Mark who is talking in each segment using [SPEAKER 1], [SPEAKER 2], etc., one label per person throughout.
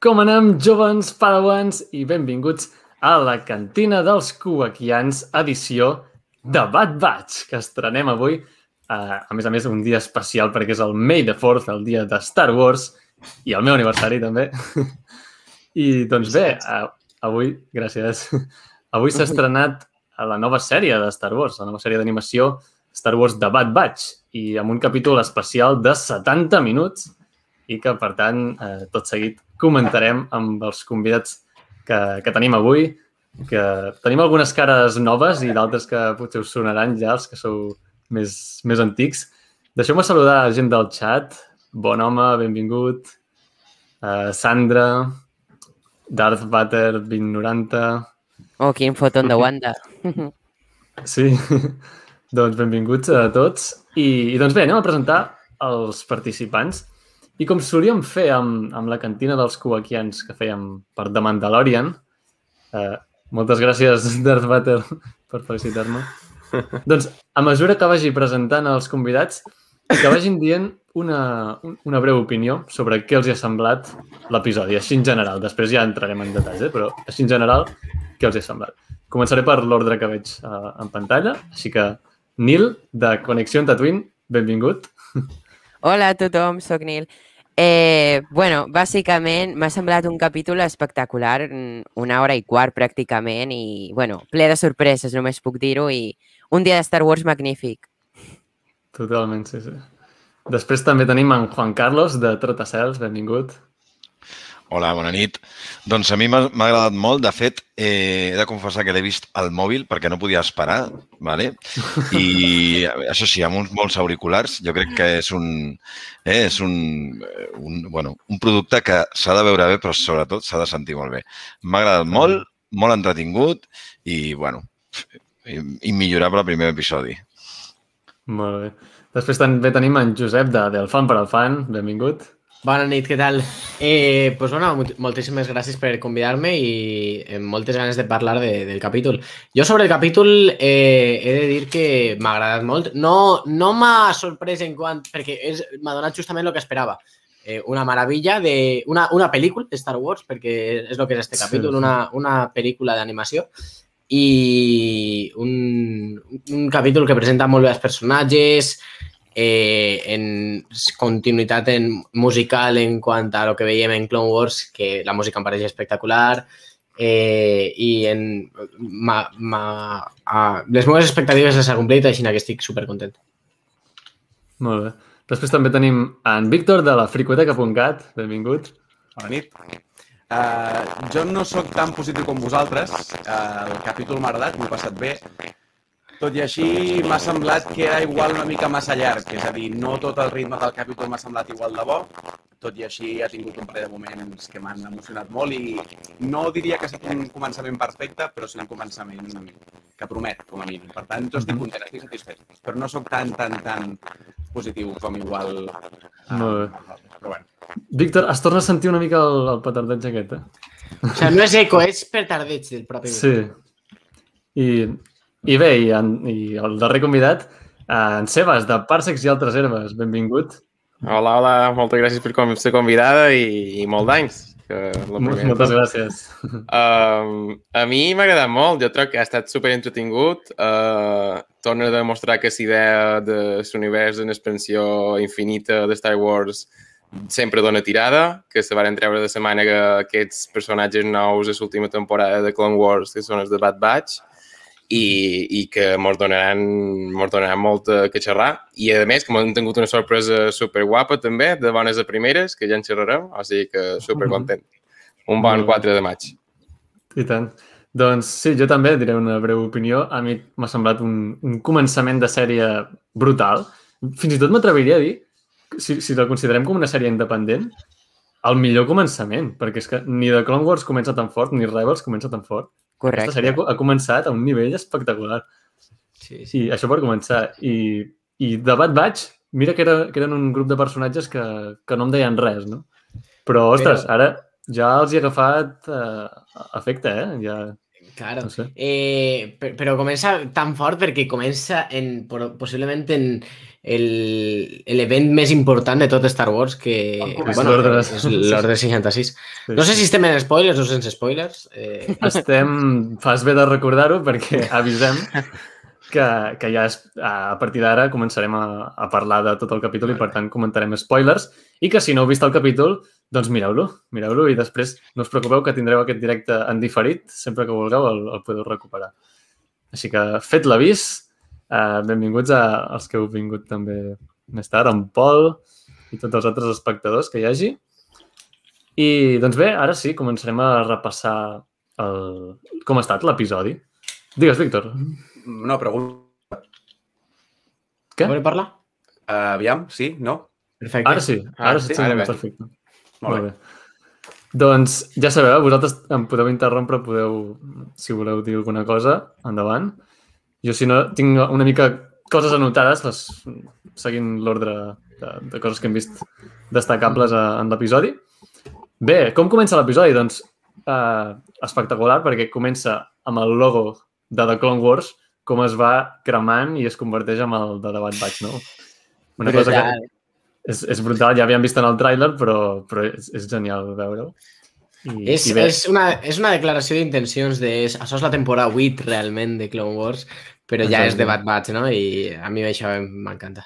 [SPEAKER 1] Com anem, jovens padawans, i benvinguts a la cantina dels Kuwakians, edició de Bad Batch, que estrenem avui. Uh, a més a més, un dia especial perquè és el May the 4th, el dia de Star Wars, i el meu aniversari també. I doncs bé, uh, avui, gràcies, avui s'ha estrenat la nova sèrie de Star Wars, la nova sèrie d'animació Star Wars de Bad Batch, i amb un capítol especial de 70 minuts, i que, per tant, eh, tot seguit comentarem amb els convidats que, que tenim avui, que tenim algunes cares noves i d'altres que potser us sonaran ja, els que sou més, més antics. Deixeu-me saludar a gent del chat. Bon home, benvingut. Uh, Sandra, Darth Vader 2090.
[SPEAKER 2] Oh, quin foton de Wanda.
[SPEAKER 1] Sí, doncs benvinguts a tots. I, I doncs bé, anem a presentar els participants. I com solíem fer amb, amb la cantina dels Kuwakians que fèiem per The Mandalorian, eh, moltes gràcies, Darth Vader, per felicitar-me. doncs, a mesura que vagi presentant els convidats, que vagin dient una, una breu opinió sobre què els hi ha semblat l'episodi, així en general. Després ja entrarem en detalls, eh? però així en general, què els hi ha semblat. Començaré per l'ordre que veig uh, en pantalla, així que Nil, de Connexió Tatooine, benvingut.
[SPEAKER 2] Hola a tothom, sóc Nil. Eh, bueno, bàsicament m'ha semblat un capítol espectacular, una hora i quart pràcticament, i bueno, ple de sorpreses, només puc dir-ho, i un dia de Star Wars magnífic.
[SPEAKER 1] Totalment, sí, sí. Després també tenim en Juan Carlos, de Trotacels, benvingut.
[SPEAKER 3] Hola, bona nit. Doncs a mi m'ha agradat molt. De fet, eh, he de confessar que l'he vist al mòbil perquè no podia esperar, ¿vale? i això sí, amb uns molts auriculars, jo crec que és un, eh, és un, un, bueno, un producte que s'ha de veure bé, però sobretot s'ha de sentir molt bé. M'ha agradat molt, molt entretingut i, bueno, immillorable el primer episodi.
[SPEAKER 1] Molt bé. Després també tenim en Josep de Del Fan per al Fan. Benvingut.
[SPEAKER 4] Bona nit, què tal? Eh, pues bueno, moltíssimes gràcies per convidar-me i amb moltes ganes de parlar de, del capítol. Jo sobre el capítol eh, he de dir que m'ha agradat molt. No, no m'ha sorprès en quant... perquè m'ha donat justament el que esperava. Eh, una meravella de... Una, una pel·lícula de Star Wars, perquè és el que és este capítol, sí. una, una pel·lícula d'animació i un, un capítol que presenta molt bé els personatges, eh, en continuïtat en musical en quant a lo que veiem en Clone Wars, que la música em pareix espectacular, eh, i en, ma, ma, a, les meves expectatives s'han complit, així que estic supercontent.
[SPEAKER 1] Molt bé. Després també tenim en Víctor de la fricoteca.cat. Benvingut.
[SPEAKER 5] Bona nit. Uh, jo no sóc tan positiu com vosaltres. Uh, el capítol m'ha agradat, m'ho he passat bé. Tot i així, m'ha semblat que era igual una mica massa llarg, és a dir, no tot el ritme del capítol m'ha semblat igual de bo, tot i així ha tingut un parell de moments que m'han emocionat molt i no diria que sigui un començament perfecte, però sí un començament que promet, com a mínim. Per tant, jo estic mhm. content, estic satisfet, però no sóc tan, tan, tan positiu com igual...
[SPEAKER 1] Uh, molt bé. Però bueno. Víctor, es torna a sentir una mica el, el petardeig aquest, eh?
[SPEAKER 4] O sigui, no és eco, és petardeig del propi.
[SPEAKER 1] Sí. I i bé, i, en, i el darrer convidat, en Sebas, de Parsecs i altres herbes. Benvingut.
[SPEAKER 6] Hola, hola, moltes gràcies per ser convidada i, i molt d'anys.
[SPEAKER 1] Moltes gràcies.
[SPEAKER 6] Uh, a mi m'ha agradat molt, jo crec que ha estat super entretingut. Uh, torna a demostrar que la idea de l'univers en expansió infinita de Star Wars sempre dona tirada, que se van treure de setmana que aquests personatges nous a l'última temporada de Clone Wars, que són els de Bad Batch, i, i que ens donaran, mos donaran molt que xerrar. I, a més, com hem tingut una sorpresa super guapa també, de bones a primeres, que ja en xerrarem, o sigui que super content. Un bon 4 de maig.
[SPEAKER 1] I tant. Doncs sí, jo també diré una breu opinió. A mi m'ha semblat un, un començament de sèrie brutal. Fins i tot m'atreviria a dir, si, si la considerem com una sèrie independent, el millor començament, perquè és que ni The Clone Wars comença tan fort, ni Rebels comença tan fort.
[SPEAKER 2] Correcte.
[SPEAKER 1] Aquesta sèrie ha començat a un nivell espectacular. Sí, sí. I això per començar. I, i de Bad Batch, mira que, era, que eren un grup de personatges que, que no em deien res, no? Però, ostres, Però... ara ja els hi ha agafat uh, efecte, eh? Ja,
[SPEAKER 4] Claro. No sé. eh, però comença tan fort perquè comença en, possiblement en, el- l'event més important de tot Star Wars, que bueno,
[SPEAKER 1] l'ordre-
[SPEAKER 4] és l'ordre 66. No sé si estem en spoilers o sense spoilers. Eh,
[SPEAKER 1] Estem... Fas bé de recordar-ho perquè avisem que, que ja és, a partir d'ara començarem a, a parlar de tot el capítol i per tant comentarem spoilers i que si no heu vist el capítol, doncs mireu-lo, mireu-lo i després no us preocupeu que tindreu aquest directe en diferit, sempre que vulgueu el, el podeu recuperar. Així que fet l'avís, eh, benvinguts a, als que heu vingut també més tard, en Pol i tots els altres espectadors que hi hagi. I doncs bé, ara sí, començarem a repassar el... com ha estat l'episodi. Digues, Víctor.
[SPEAKER 5] No, pregunta.
[SPEAKER 1] Què?
[SPEAKER 4] Voleu parlar?
[SPEAKER 5] Uh, aviam, sí? No?
[SPEAKER 4] Perfecte.
[SPEAKER 1] Ara sí, ara
[SPEAKER 6] Ah,
[SPEAKER 1] sí,
[SPEAKER 6] sí? Ara bé.
[SPEAKER 1] perfecte.
[SPEAKER 5] Molt bé.
[SPEAKER 1] Doncs ja sabeu, vosaltres em podeu interrompre, podeu, si voleu dir alguna cosa, endavant. Jo, si no, tinc una mica coses anotades, les, seguint l'ordre de, de coses que hem vist destacables a, en l'episodi. Bé, com comença l'episodi? Doncs eh, espectacular, perquè comença amb el logo de The Clone Wars, com es va cremant i es converteix en el de The Bad Batch, no? Una cosa que
[SPEAKER 4] Brutal.
[SPEAKER 1] és, és brutal, ja havíem vist en el tràiler, però, però és, és genial veure-ho. I,
[SPEAKER 4] És,
[SPEAKER 1] i bé,
[SPEAKER 4] és, una, és una declaració d'intencions de... Això és la temporada 8 realment de Clone Wars, però ja és de Bad Batch, no? I a mi això m'encanta.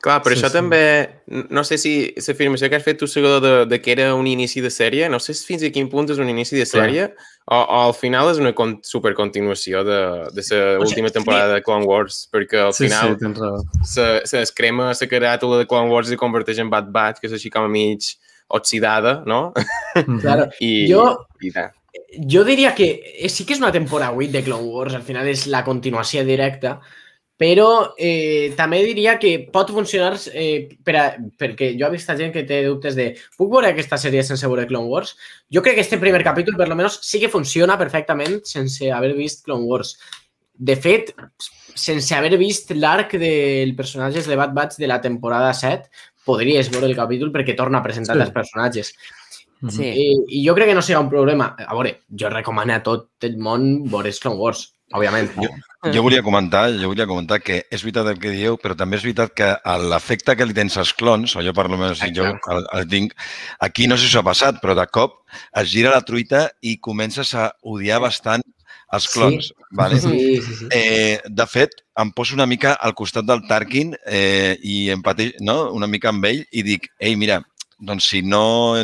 [SPEAKER 6] Clar, però
[SPEAKER 1] Sí,
[SPEAKER 6] sí, això
[SPEAKER 1] sí.
[SPEAKER 6] sí. també... No sé si l'afirmació que has fet tu, Segador, de, de que era un inici de sèrie, no sé si fins a quin punt és un inici de
[SPEAKER 1] Clar.
[SPEAKER 6] sèrie o, o al final és una con supercontinuació de, de la
[SPEAKER 4] O
[SPEAKER 6] última temporada de Clone Wars, perquè al
[SPEAKER 1] sí,
[SPEAKER 6] final
[SPEAKER 1] sí,
[SPEAKER 6] se, se es crema la caràtula de Clone Wars i converteix en Bad Batch, que és així com a mig oxidada, no?
[SPEAKER 4] Claro.
[SPEAKER 6] I,
[SPEAKER 4] Jo-
[SPEAKER 6] I, ja.
[SPEAKER 4] Jo diria que eh, sí que és una temporada 8 de Clone Wars, al final és la continuació directa, però eh, també diria que pot funcionar eh, per a, perquè jo he vist gent que té dubtes de puc veure aquesta sèrie sense veure Clone Wars? Jo crec que este primer capítol, per lo menos, sí que funciona perfectament sense haver vist Clone Wars. De fet, sense haver vist l'arc dels personatges de Bad Batch de la temporada 7, podries veure el capítol perquè torna a presentar
[SPEAKER 1] Sí.
[SPEAKER 4] els personatges.
[SPEAKER 1] Mhm.
[SPEAKER 2] Sí.
[SPEAKER 4] I, I jo crec que no serà un problema. A veure, jo recomano a tot el món veure Clone Wars, òbviament.
[SPEAKER 3] Jo volia comentar, jo volia comentar que és veritat el que dieu, però també és veritat que l'efecte que li tens als clones, o jo per almenys jo el, el tinc, aquí no sé si us ha passat, però de cop es gira la truita i comences a odiar bastant els
[SPEAKER 4] Sí.
[SPEAKER 3] clones. Vale?
[SPEAKER 4] Sí, sí, sí.
[SPEAKER 3] Eh, de fet, em poso una mica al costat del Tarkin eh, i empateix, no? una mica amb ell i dic, ei, mira, doncs si, no,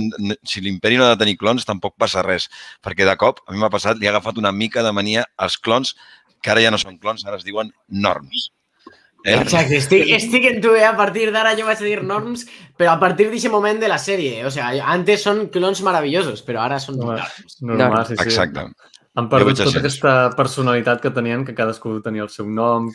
[SPEAKER 3] si l'imperi no ha de tenir clons tampoc passa res, perquè de cop, a mi m'ha passat, li ha agafat una mica de mania als clons, que ara ja no són clons, ara es diuen norms. Eh?
[SPEAKER 4] Exacte, estic, estic en tu, eh? A partir d'ara jo vaig a dir norms, però a partir d'aquest moment de la sèrie. O sea, antes són clones maravillosos, però ara són
[SPEAKER 1] Home,
[SPEAKER 4] norms.
[SPEAKER 1] Normal, sí, sí.
[SPEAKER 3] Exacte.
[SPEAKER 1] Han perdut tota aquesta personalitat que tenien, que cadascú tenia el seu nom,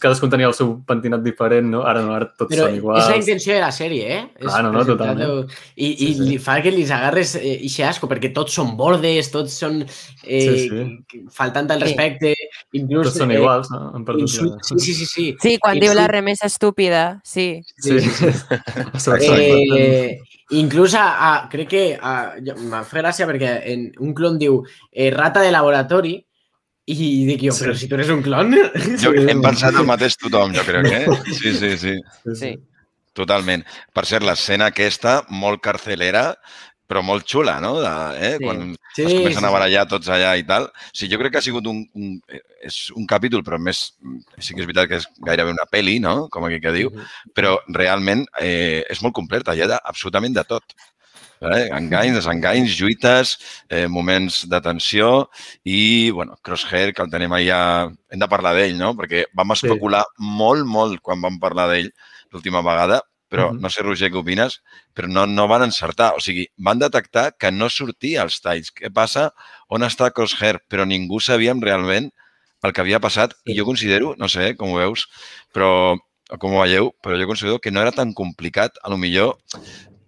[SPEAKER 1] cadascú tenia el seu pentinat diferent, no? Ara no, ara tots
[SPEAKER 4] Però
[SPEAKER 1] són iguals.
[SPEAKER 4] és la intenció de la sèrie, eh? És
[SPEAKER 1] Clar, no, no, totalment.
[SPEAKER 4] I, i
[SPEAKER 1] Sí, sí.
[SPEAKER 4] li fa que li agarres eh, ixe asco, perquè tots són bordes, tots són eh,
[SPEAKER 1] Sí, sí.
[SPEAKER 4] faltant al
[SPEAKER 2] Sí.
[SPEAKER 4] respecte, inclús...
[SPEAKER 1] Tots són
[SPEAKER 4] eh,
[SPEAKER 1] iguals, no? Han perdut
[SPEAKER 4] insult-
[SPEAKER 1] la...
[SPEAKER 4] Sí, sí, sí, sí.
[SPEAKER 2] Sí, quan
[SPEAKER 4] I
[SPEAKER 2] diu la
[SPEAKER 4] sí.
[SPEAKER 2] remesa estúpida, sí.
[SPEAKER 1] Sí,
[SPEAKER 4] sí, sí. Eh, inclús a, a, crec que m'ha fet gràcia perquè en un clon diu eh, rata de laboratori i dic jo,
[SPEAKER 1] Sí.
[SPEAKER 4] però si tu eres un clon...
[SPEAKER 3] Jo, hem pensat el mateix tothom, jo crec, eh? Sí, sí, sí.
[SPEAKER 2] Sí.
[SPEAKER 3] Totalment. Per cert, l'escena aquesta, molt carcelera, però molt xula, no? De, eh?
[SPEAKER 2] Sí.
[SPEAKER 3] Quan
[SPEAKER 4] Sí,
[SPEAKER 3] es comencen
[SPEAKER 4] sí,
[SPEAKER 3] a
[SPEAKER 4] sí.
[SPEAKER 3] barallar tots allà i tal. Sí, jo crec que ha sigut un, un, és un capítol, però més, sí que és veritat que és gairebé una peli, no? Com aquí que diu, però realment eh, és molt completa, hi ha de, absolutament de tot. Eh? Enganys, desenganys, lluites, eh, moments de tensió i, bueno, Crosshair, que el tenim allà, hem de parlar d'ell, no? Perquè vam
[SPEAKER 1] Sí.
[SPEAKER 3] especular molt, molt quan vam parlar d'ell l'última vegada, però
[SPEAKER 1] Mhm.
[SPEAKER 3] no sé, Roger, què opines, però no, no van encertar. O sigui, van detectar que no sortia als talls. Què passa? On està Crosshair? Però ningú sabíem realment el que havia passat i jo considero, no sé com ho veus, però com ho veieu, però jo considero que no era tan complicat, a lo millor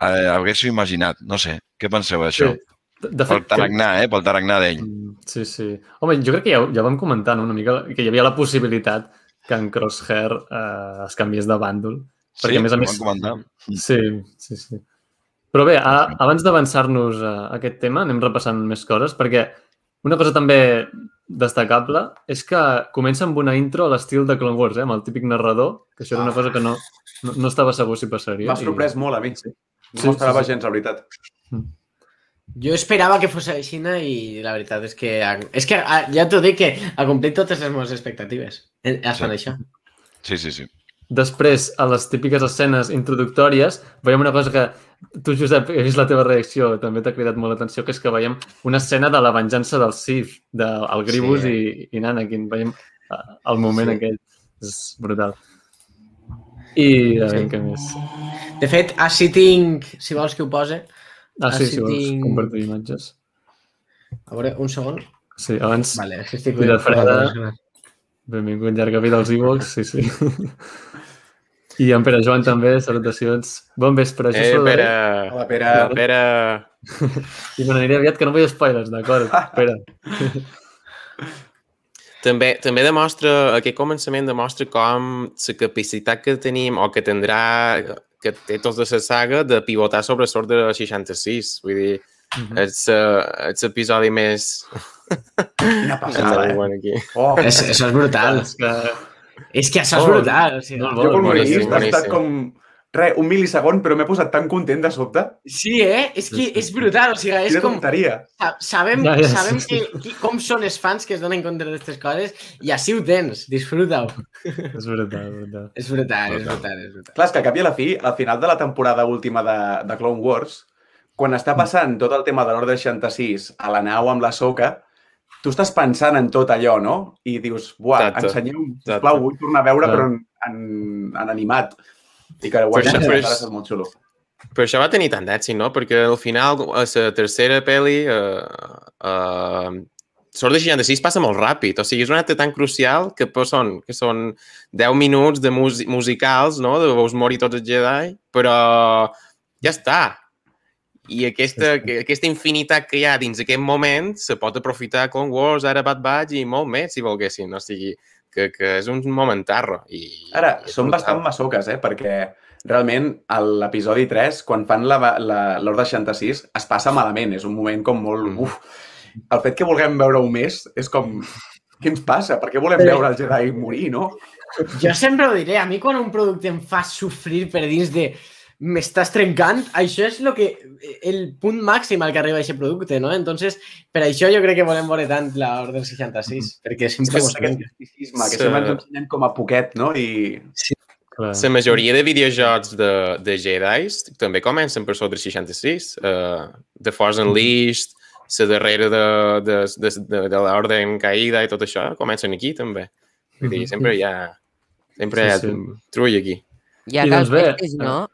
[SPEAKER 3] eh, haguéssiu imaginat. No sé, què penseu d'això?
[SPEAKER 1] De, de
[SPEAKER 3] Pel
[SPEAKER 1] fet, que-
[SPEAKER 3] tarannà, eh? Pel tarannà d'ell.
[SPEAKER 1] Mm, Sí, sí. Home, jo crec que ja, ja vam comentar no? una mica que hi havia la possibilitat que en Crosshair eh, es canviés de bàndol. Perquè, a més a més-
[SPEAKER 3] comentar.
[SPEAKER 1] Sí, sí, sí. Però bé, a, abans d'avançar-nos a aquest tema, anem repassant més coses, perquè una cosa també destacable és que comença amb una intro a l'estil de Clone Wars, eh? amb el típic narrador, que això era una cosa que no, no, no estava segur si passaria.
[SPEAKER 5] M'ha sorprès molt a mi.
[SPEAKER 1] Sí.
[SPEAKER 5] No
[SPEAKER 1] Sí,
[SPEAKER 5] m'ho esperava
[SPEAKER 1] sí, sí.
[SPEAKER 5] gens, la veritat.
[SPEAKER 4] Jo esperava que fos així i la veritat és que... És que ja t'ho dic que ha complit totes les meves expectatives. Es fan
[SPEAKER 3] Sí.
[SPEAKER 4] això.
[SPEAKER 3] Sí, sí, sí.
[SPEAKER 1] Després, a les típiques escenes introductòries, veiem una cosa que tu, Josep, he vist la teva reacció, també t'ha cridat molt l'atenció, que és que veiem una escena de la venjança del Sith, del Gribus
[SPEAKER 4] Sí.
[SPEAKER 1] i, i Nanakin. Veiem eh, el moment
[SPEAKER 4] Sí.
[SPEAKER 1] aquell. És brutal. I a veure
[SPEAKER 4] Sí.
[SPEAKER 1] què més.
[SPEAKER 4] De fet, així tinc, si vols que ho pose,
[SPEAKER 1] Ah, sí, si vols
[SPEAKER 4] tinc-
[SPEAKER 1] compartir imatges.
[SPEAKER 4] a veure, un segon.
[SPEAKER 1] Sí, abans,
[SPEAKER 4] Vale, és que estic...
[SPEAKER 1] Freda. benvingut, llarga vida als e sí, sí. I en Pere Joan també, salutacions. Bon vespre, això
[SPEAKER 6] Eh,
[SPEAKER 1] és
[SPEAKER 6] Pere,
[SPEAKER 5] Hola, Pere.
[SPEAKER 6] Pere,
[SPEAKER 1] I me n'aniré aviat, que no vull spoilers, d'acord? Espera.
[SPEAKER 6] també, també demostra, aquest començament demostra com la capacitat que tenim o que tindrà, que té tots de la saga, de pivotar sobre sort de 66. Vull dir,
[SPEAKER 1] Mhm.
[SPEAKER 6] és, uh, és l'episodi més...
[SPEAKER 5] Quina passada, eh?
[SPEAKER 6] Bueno, aquí.
[SPEAKER 5] Oh,
[SPEAKER 4] És, això és brutal.
[SPEAKER 1] És que...
[SPEAKER 4] És que això és brutal. O sigui,
[SPEAKER 1] molt
[SPEAKER 5] jo quan ho he
[SPEAKER 6] boníssim,
[SPEAKER 5] vist ha estat com... Re, un mil·lisegon, però m'he posat tan content de sobte.
[SPEAKER 4] Sí, eh? És que és brutal. O sigui, és com...
[SPEAKER 5] tonteria.
[SPEAKER 4] sa- Sabem,
[SPEAKER 1] Ja, ja,
[SPEAKER 4] sabem
[SPEAKER 1] sí,
[SPEAKER 4] que, com són els fans que es donen compte d'aquestes coses i així ho tens. Disfruta-ho.
[SPEAKER 1] És és veritat.
[SPEAKER 4] És brutal, és brutal, és brutal.
[SPEAKER 5] Clar, és que al cap i a la fi, al final de la temporada última de, de Clone Wars, quan està passant tot el tema de l'Ordre 66 a la nau amb la soca, tu estàs pensant en tot allò, no? I dius, buah,
[SPEAKER 6] Exacte.
[SPEAKER 5] ensenyeu,
[SPEAKER 6] Exacte.
[SPEAKER 5] sisplau, vull tornar a veure,
[SPEAKER 1] Clar.
[SPEAKER 5] però en, en, en animat. I que
[SPEAKER 6] Però això- però
[SPEAKER 5] ara
[SPEAKER 6] és-
[SPEAKER 5] molt xulo.
[SPEAKER 6] Però això va tenir tant d'èxit, no? Perquè al final, a la tercera pel·li, uh, uh, Sort de 66 passa molt ràpid. O sigui, és una acte tan crucial que, pues, són, que són 10 minuts de mus musicals, no? De veus morir tots els Jedi, però ja està. I aquesta, que, aquesta infinitat que hi ha dins aquest moment se pot aprofitar Clone Wars, ara Bad Batch i molt més, si volguessin. O sigui, que, que és un momentarro. I,
[SPEAKER 5] Ara,
[SPEAKER 6] i
[SPEAKER 5] són
[SPEAKER 6] brutal.
[SPEAKER 5] bastant massoques, eh? Perquè realment a l'episodi 3, quan fan la- la- l'Ordre 66, es passa malament. És un moment com molt...
[SPEAKER 6] Mm.
[SPEAKER 5] Uf. El fet que vulguem veure-ho més és com... Què ens passa? Per què volem
[SPEAKER 4] Però-
[SPEAKER 5] veure el Jedi morir, no?
[SPEAKER 4] Jo sempre ho diré, a mi quan un producte em fa sofrir per dins de m'estàs trencant, això és lo que, el punt màxim al que arriba aquest producte, no? Entonces, per això jo crec que volem veure tant l'Ordre 66, perquè sempre
[SPEAKER 5] És
[SPEAKER 4] mos
[SPEAKER 5] aquest misticisme, que
[SPEAKER 6] Sí.
[SPEAKER 5] sempre ens ensenyen com a poquet, no? I
[SPEAKER 1] Clar.
[SPEAKER 6] La majoria de videojocs de, de Jedi també comencen per sobre 66. Uh, The Force Unleashed, la darrera de, de, de, de, de l'Orden Caïda i tot això, comencen aquí també. Vull dir, sempre hi ha, sempre hi ha
[SPEAKER 1] Sí, sí.
[SPEAKER 6] trull aquí.
[SPEAKER 2] Hi ha
[SPEAKER 1] I doncs bé,
[SPEAKER 2] no?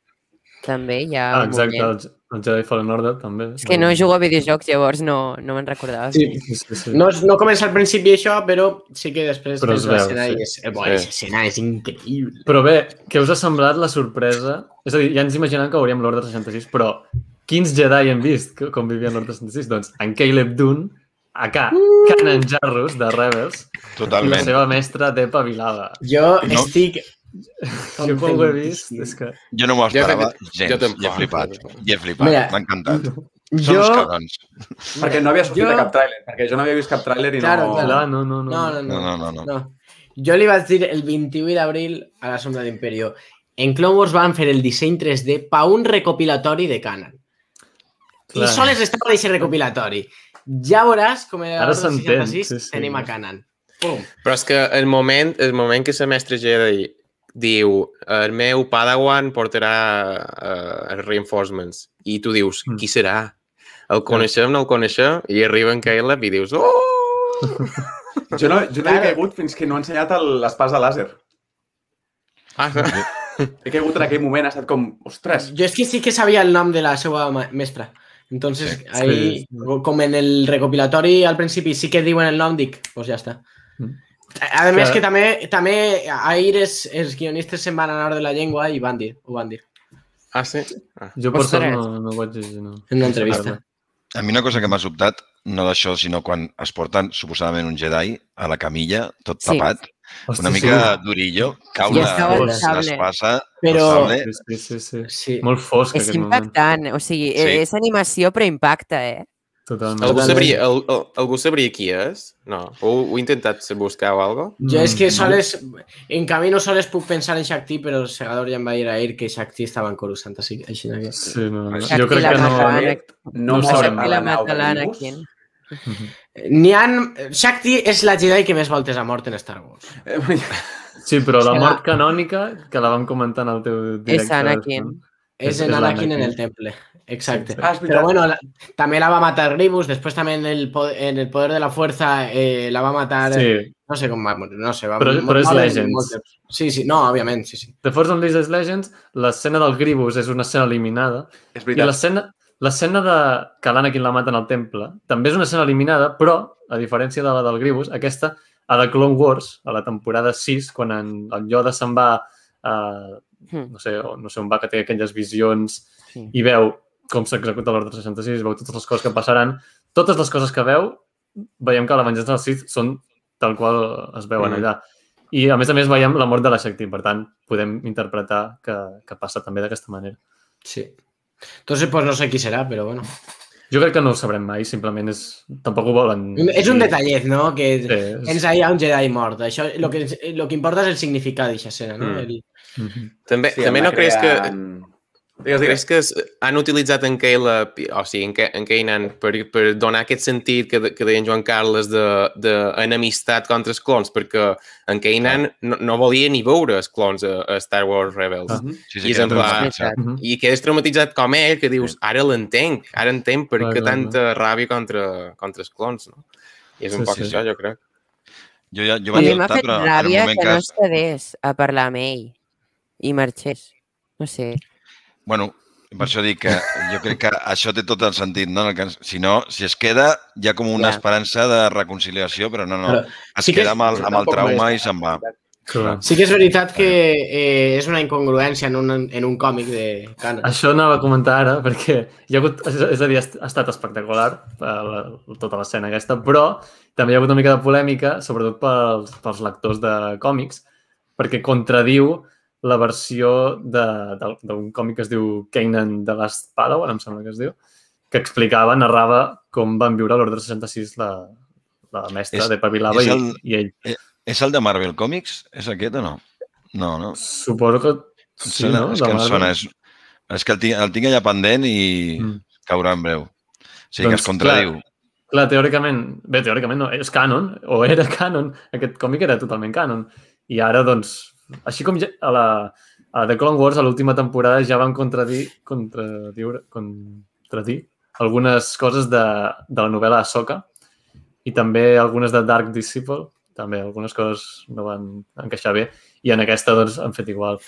[SPEAKER 2] També hi ha
[SPEAKER 1] Ah,
[SPEAKER 2] un
[SPEAKER 1] exacte,
[SPEAKER 2] moment.
[SPEAKER 1] el, el Jedi Fallen Order també.
[SPEAKER 2] És que no jugo a videojocs, llavors no, no me'n recordava.
[SPEAKER 4] Sí.
[SPEAKER 1] Sí, sí, sí.
[SPEAKER 4] No, no comença al principi això, però sí que després
[SPEAKER 1] Però veu,
[SPEAKER 4] l'escena
[SPEAKER 1] sí.
[SPEAKER 4] i és, eh, bo,
[SPEAKER 6] Sí.
[SPEAKER 4] escena és increïble.
[SPEAKER 1] Però bé, què us ha semblat la sorpresa? És a dir, ja ens imaginem que veuríem l'Ordre 66, però quins Jedi hem vist que- com vivien l'Ordre 66? Doncs en Caleb Dune, acá, Kanan Jarrus, de Rebels, i la
[SPEAKER 3] Totalment.
[SPEAKER 1] seva mestra Depa Vilada.
[SPEAKER 4] Jo
[SPEAKER 3] No.
[SPEAKER 4] estic...
[SPEAKER 1] Jo quan ho he vist, és que...
[SPEAKER 3] Jo no m'ho
[SPEAKER 6] Jo
[SPEAKER 3] esperava
[SPEAKER 6] crec
[SPEAKER 3] gens.
[SPEAKER 6] jo tampoc.
[SPEAKER 3] He flipat. I he flipat. M'ha encantat. Són
[SPEAKER 4] Jo...
[SPEAKER 3] uns cabrons.
[SPEAKER 5] perquè no havia sortit
[SPEAKER 4] Jo-
[SPEAKER 5] cap tràiler, perquè jo no havia vist cap tràiler i
[SPEAKER 4] Claro,
[SPEAKER 5] no...
[SPEAKER 4] claro.
[SPEAKER 1] Clar, no, no, no.
[SPEAKER 4] No, no, no.
[SPEAKER 3] No, no, no. no.
[SPEAKER 4] Jo li vaig dir el 21 d'abril a la Sombra d'Imperio. En Clone Wars van fer el disseny 3D pa un recopilatori de Canon.
[SPEAKER 1] Clar.
[SPEAKER 4] I sols estava d'aquest recopilatori. Ja veuràs com era
[SPEAKER 1] s'entén,
[SPEAKER 4] 66,
[SPEAKER 1] sí, sí.
[SPEAKER 4] tenim a Canon. Pum.
[SPEAKER 6] Però és que el moment, el moment que la mestra Jedi diu el meu Padawan portarà uh, els reinforcements i tu dius,
[SPEAKER 1] Mm.
[SPEAKER 6] qui serà? El coneixem, no el coneixem? I arriba en Caleb i dius, oh!
[SPEAKER 5] Jo no, jo no he caigut fins que no ha ensenyat l'espàs de làser.
[SPEAKER 6] Ah,
[SPEAKER 5] He caigut en aquell moment, ha estat com, ostres,
[SPEAKER 4] Jo és que sí que sabia el nom de la seva mestra. Entonces,
[SPEAKER 3] Sí.
[SPEAKER 4] ahí,
[SPEAKER 1] Sí.
[SPEAKER 4] com en el recopilatori al principi sí que diuen el nom, dic, doncs ja està.
[SPEAKER 1] Mm.
[SPEAKER 4] A més
[SPEAKER 1] Que-
[SPEAKER 4] que també, també ahir els, els guionistes se'n van anar de la llengua i van dir, ho van dir.
[SPEAKER 6] ah sí? Ah.
[SPEAKER 1] Jo per sort no, no vaig llegir, no.
[SPEAKER 4] En una entrevista.
[SPEAKER 3] A mi una cosa que m'ha sobtat, no d'això, sinó quan es porten suposadament un Jedi a la camilla, tot
[SPEAKER 2] Sí.
[SPEAKER 3] tapat,
[SPEAKER 1] Hòstia,
[SPEAKER 3] una mica durillo, cau
[SPEAKER 2] Ja
[SPEAKER 3] la- l'espasa,
[SPEAKER 4] Però-
[SPEAKER 1] Sí, sí, sí, sí.
[SPEAKER 4] Sí.
[SPEAKER 1] Molt fosc
[SPEAKER 2] És
[SPEAKER 1] aquest moment.
[SPEAKER 2] impactant, o sigui,
[SPEAKER 3] Sí.
[SPEAKER 2] és animació però impacta, eh?
[SPEAKER 1] Totalment.
[SPEAKER 6] Algú sabria, al, al, algú sabria qui és? No. Ho, ho he intentat buscar o algo?
[SPEAKER 4] Jo és
[SPEAKER 1] Mm.
[SPEAKER 4] que soles, en camino soles puc pensar en Shakti, però el segador ja em va dir ahir que Shakti estava en Coruscant, així, així que...
[SPEAKER 1] Sí, no, no.
[SPEAKER 2] Shakti
[SPEAKER 1] Jo crec que no...
[SPEAKER 5] No,
[SPEAKER 1] No sabrem.
[SPEAKER 5] a
[SPEAKER 2] la mata l'Anakin.
[SPEAKER 4] N'hi ha... Shakti és la Jedi que més voltes ha mort en Star Wars.
[SPEAKER 1] Sí, però la mort canònica, que la vam comentar en el teu directe...
[SPEAKER 2] És Anakin.
[SPEAKER 4] És en Anakin en el temple. Exacte.
[SPEAKER 1] Sí,
[SPEAKER 5] Ah, veritat.
[SPEAKER 4] bueno, la, també la va matar Grievous, després també en el, en el poder de la fuerza eh, la va matar...
[SPEAKER 1] Sí,
[SPEAKER 4] No sé com va morir, no sé. Va,
[SPEAKER 1] Però-
[SPEAKER 4] va-
[SPEAKER 1] però és
[SPEAKER 4] morir
[SPEAKER 1] Legends.
[SPEAKER 4] molt. Sí, sí, no, òbviament, sí, sí.
[SPEAKER 1] The Force Unleashed Legends, l'escena del Grievous és una escena eliminada
[SPEAKER 5] És
[SPEAKER 1] i
[SPEAKER 5] veritat.
[SPEAKER 1] l'escena l'escena de que l'Anakin la mata en el temple també és una escena eliminada, però, a diferència de la del Grievous, aquesta a The Clone Wars, a la temporada 6, quan en, en Yoda se'n va a,
[SPEAKER 2] Hmm.
[SPEAKER 1] no sé, no sé on va, que té aquelles visions
[SPEAKER 2] Sí.
[SPEAKER 1] i veu com s'executa l'ordre 66, veu totes les coses que passaran. Totes les coses que veu, veiem que la venjança dels Sith són tal qual es veuen
[SPEAKER 6] Mm.
[SPEAKER 1] allà. I, a més a més, veiem la mort de la Shakti. Per tant, podem interpretar que, que passa també d'aquesta manera.
[SPEAKER 4] Sí. Entonces, pues no sé qui serà, però bueno.
[SPEAKER 1] Jo crec que no ho sabrem mai, simplement és... Tampoc ho volen...
[SPEAKER 4] És un detallet, no? Que
[SPEAKER 1] Sí, és...
[SPEAKER 4] ens hi ha un Jedi mort. Això, lo que, lo que importa és el significat d'aquesta escena, no?
[SPEAKER 6] Mm.
[SPEAKER 4] El,
[SPEAKER 1] Mhm.
[SPEAKER 6] També,
[SPEAKER 5] Sí,
[SPEAKER 6] també no creus que...
[SPEAKER 5] Digues,
[SPEAKER 6] Creus
[SPEAKER 5] digues.
[SPEAKER 6] que es- han utilitzat en Caleb, o sigui, en, Ke- en Kanan, per, per donar aquest sentit que, de- que deia en Joan Carles d'enemistat contra els clones, perquè en Kanan no, no volia ni veure els clones a, a Star Wars Rebels.
[SPEAKER 1] Ah.
[SPEAKER 3] Sí,
[SPEAKER 6] I
[SPEAKER 3] sí,
[SPEAKER 6] és
[SPEAKER 3] que
[SPEAKER 6] en pla-
[SPEAKER 3] traumatitzat.
[SPEAKER 1] Mhm.
[SPEAKER 6] I quedes traumatitzat com ell, que dius, ara l'entenc, ara entenc per què tanta ràbia contra, contra els clones, no? I és un
[SPEAKER 1] Sí,
[SPEAKER 6] poc
[SPEAKER 1] sí.
[SPEAKER 6] això, jo crec.
[SPEAKER 3] Jo, ja, jo
[SPEAKER 2] A
[SPEAKER 3] vaig
[SPEAKER 2] mi m'ha fet ràbia que
[SPEAKER 3] que...
[SPEAKER 2] no es quedés a parlar amb ell i marxés. No sé.
[SPEAKER 3] Bueno, per això dic que jo crec que això té tot el sentit, no? En el que, si no, si es queda, hi ha com una
[SPEAKER 2] Ja.
[SPEAKER 3] esperança de reconciliació, però no, no.
[SPEAKER 4] Però
[SPEAKER 3] Es
[SPEAKER 4] sí que
[SPEAKER 3] queda amb el, amb el trauma i se'n va.
[SPEAKER 1] Clar.
[SPEAKER 4] sí que és veritat que eh, és una incongruència en un, en un còmic de canon.
[SPEAKER 1] Això anava a comentar ara, perquè hi ha hagut, és és a dir, ha estat espectacular eh, la, tota l'escena aquesta, però també hi ha hagut una mica de polèmica, sobretot pels, pels lectors de còmics, perquè contradiu la versió d'un còmic que es diu Kanan de Last Padawan, em sembla que es diu, que explicava, narrava com van viure l'Ordre 66 la, la mestra
[SPEAKER 3] És-
[SPEAKER 1] de Pavilava
[SPEAKER 3] és
[SPEAKER 1] i,
[SPEAKER 3] el-
[SPEAKER 1] i ell.
[SPEAKER 3] És el de Marvel Comics? És aquest o no? No, no.
[SPEAKER 1] Suposo que sí,
[SPEAKER 3] sona-
[SPEAKER 1] no?
[SPEAKER 3] És que em sona. És, és que el tinc, el tinc allà pendent i
[SPEAKER 1] Mm.
[SPEAKER 3] caurà en breu. O sigui que
[SPEAKER 1] Doncs,
[SPEAKER 3] es contradiu.
[SPEAKER 1] Clar, teòricament, bé, teòricament no, és canon, o era canon, aquest còmic era totalment canon. I ara, doncs, així com ja, a la a The Clone Wars, a l'última temporada, ja van contradir, contradir, contradir algunes coses de, de la novel·la Ahsoka i també algunes de Dark Disciple, també algunes coses no van encaixar bé, i en aquesta, doncs, han fet igual.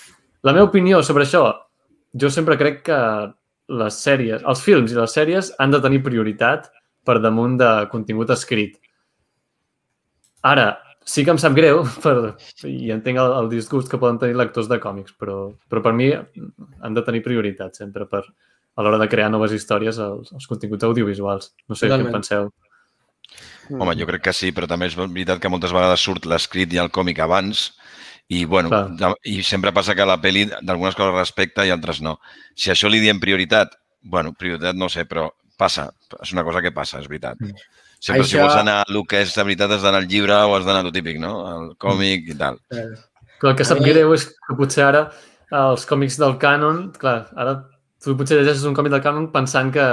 [SPEAKER 1] La meva opinió sobre això, jo sempre crec que les sèries, els films i les sèries han de tenir prioritat per damunt de contingut escrit. Ara, sí que em sap greu per, i entenc el, el disgust que poden tenir lectors de còmics, però, però per mi han de tenir prioritat sempre per, a l'hora de crear noves històries els, els continguts audiovisuals. No sé
[SPEAKER 4] Totalment.
[SPEAKER 1] què en penseu.
[SPEAKER 3] Home, jo crec que sí, però també és veritat que moltes vegades surt l'escrit i el còmic abans i, bueno,
[SPEAKER 1] Clar.
[SPEAKER 3] i sempre passa que la pel·li d'algunes coses respecta i altres no. Si això li diem prioritat, bueno, prioritat no ho sé, però passa. És una cosa que passa, és veritat.
[SPEAKER 1] Mm.
[SPEAKER 3] Sempre si
[SPEAKER 4] Això-
[SPEAKER 3] vols anar a el que és de veritat has d'anar al llibre o has d'anar a lo típic, no? Al còmic i tal.
[SPEAKER 1] Clar, el que sap
[SPEAKER 4] mi-
[SPEAKER 1] greu és que potser ara els còmics del canon, clar, ara tu potser llegeixes un còmic del canon pensant que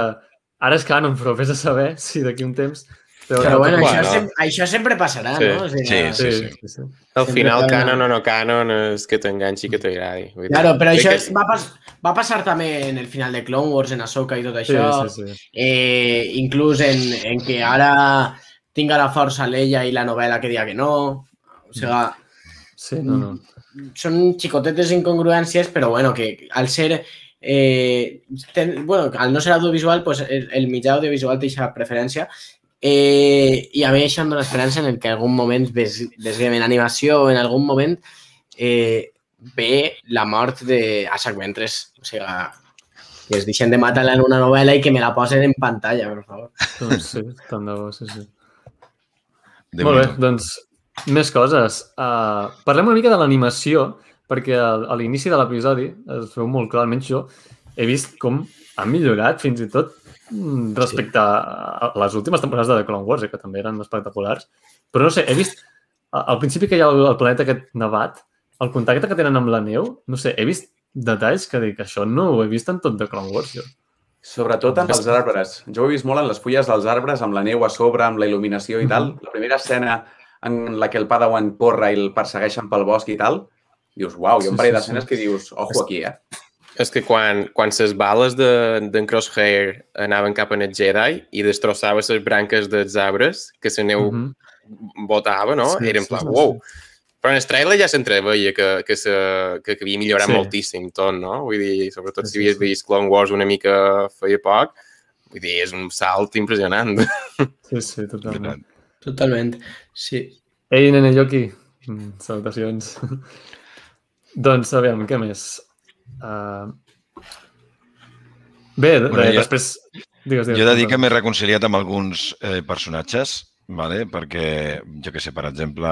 [SPEAKER 1] ara és canon, però vés a saber si d'aquí un temps... veure
[SPEAKER 4] Però bueno, això,
[SPEAKER 6] Bueno.
[SPEAKER 4] sempre, això sempre passarà,
[SPEAKER 6] Sí.
[SPEAKER 4] no? O sigui,
[SPEAKER 3] Sí,
[SPEAKER 1] Sí,
[SPEAKER 3] sí.
[SPEAKER 1] sí, sí.
[SPEAKER 6] Al
[SPEAKER 4] Sempre
[SPEAKER 6] final, canon o no canon, és que t'enganxi, que t'agradi.
[SPEAKER 4] Claro, però
[SPEAKER 6] crec
[SPEAKER 4] això
[SPEAKER 6] que
[SPEAKER 4] és, va, pas, va passar també en el final de Clone Wars, en Ahsoka i tot
[SPEAKER 1] Sí,
[SPEAKER 4] això.
[SPEAKER 1] sí, sí.
[SPEAKER 4] Eh, inclús en, en que ara tinga la força l'ella i la novel·la que diga que no. O sigui,
[SPEAKER 1] Sí, no, no.
[SPEAKER 4] són xicotetes incongruències, però bueno, que al ser... Eh, ten, bueno, al no ser audiovisual, pues el, el mitjà audiovisual té aquesta preferència eh, i a mi això em dona esperança en el que en algun moment ves, veiem en animació o en algun moment eh, ve la mort de Assac Ventres. O sigui, que es deixen de matar-la en una novel·la i que me la posen en pantalla, per favor.
[SPEAKER 1] Doncs sí, tant de bo, sí, sí.
[SPEAKER 3] De
[SPEAKER 1] Molt bé, doncs més coses. Uh, parlem una mica de l'animació, perquè al- a l'inici de l'episodi es veu molt clar, almenys jo, he vist com ha millorat fins i tot mm, respecte a les últimes temporades de The Clone Wars, eh, que també eren espectaculars. Però no sé, he vist al principi que hi ha el, el planeta aquest nevat, el contacte que tenen amb la neu, no sé, he vist detalls que dic, això no ho he vist en tot The Clone Wars, jo.
[SPEAKER 5] Sobretot en els arbres. Jo ho he vist molt en les fulles dels arbres, amb la neu a sobre, amb la il·luminació i tal. La primera escena en la que el Padawan corre i el persegueixen pel bosc i tal, dius, uau, hi ha un
[SPEAKER 1] Sí,
[SPEAKER 5] parell
[SPEAKER 1] sí,
[SPEAKER 5] d'escenes
[SPEAKER 1] sí.
[SPEAKER 5] que dius, ojo aquí, eh?
[SPEAKER 6] És que quan, quan les bales d'en de, Crosshair anaven cap en el Jedi i destrossava les branques dels arbres, que la neu
[SPEAKER 1] Mhm.
[SPEAKER 6] botava, no?
[SPEAKER 1] Sí,
[SPEAKER 6] Era en
[SPEAKER 1] sí,
[SPEAKER 6] plan,
[SPEAKER 1] sí,
[SPEAKER 6] wow. Però en el trailer ja s'entreveia que, que, se, que, que havia millorat
[SPEAKER 1] Sí.
[SPEAKER 6] moltíssim tot, no? Vull dir, sobretot
[SPEAKER 1] Sí,
[SPEAKER 6] si
[SPEAKER 1] sí,
[SPEAKER 6] havies
[SPEAKER 1] sí.
[SPEAKER 6] vist Clone Wars una mica feia poc, vull dir, és un salt impressionant.
[SPEAKER 1] Sí, sí, totalment.
[SPEAKER 4] Totalment, sí.
[SPEAKER 1] Ei, nene Yoki, mm, salutacions. doncs, aviam, què més? Uh... Bé,
[SPEAKER 3] Bueno,
[SPEAKER 1] bueno,
[SPEAKER 3] jo-
[SPEAKER 1] després... Digues, digues.
[SPEAKER 3] Jo he de dir que m'he reconciliat amb alguns eh, personatges, vale? perquè, jo que sé, per exemple,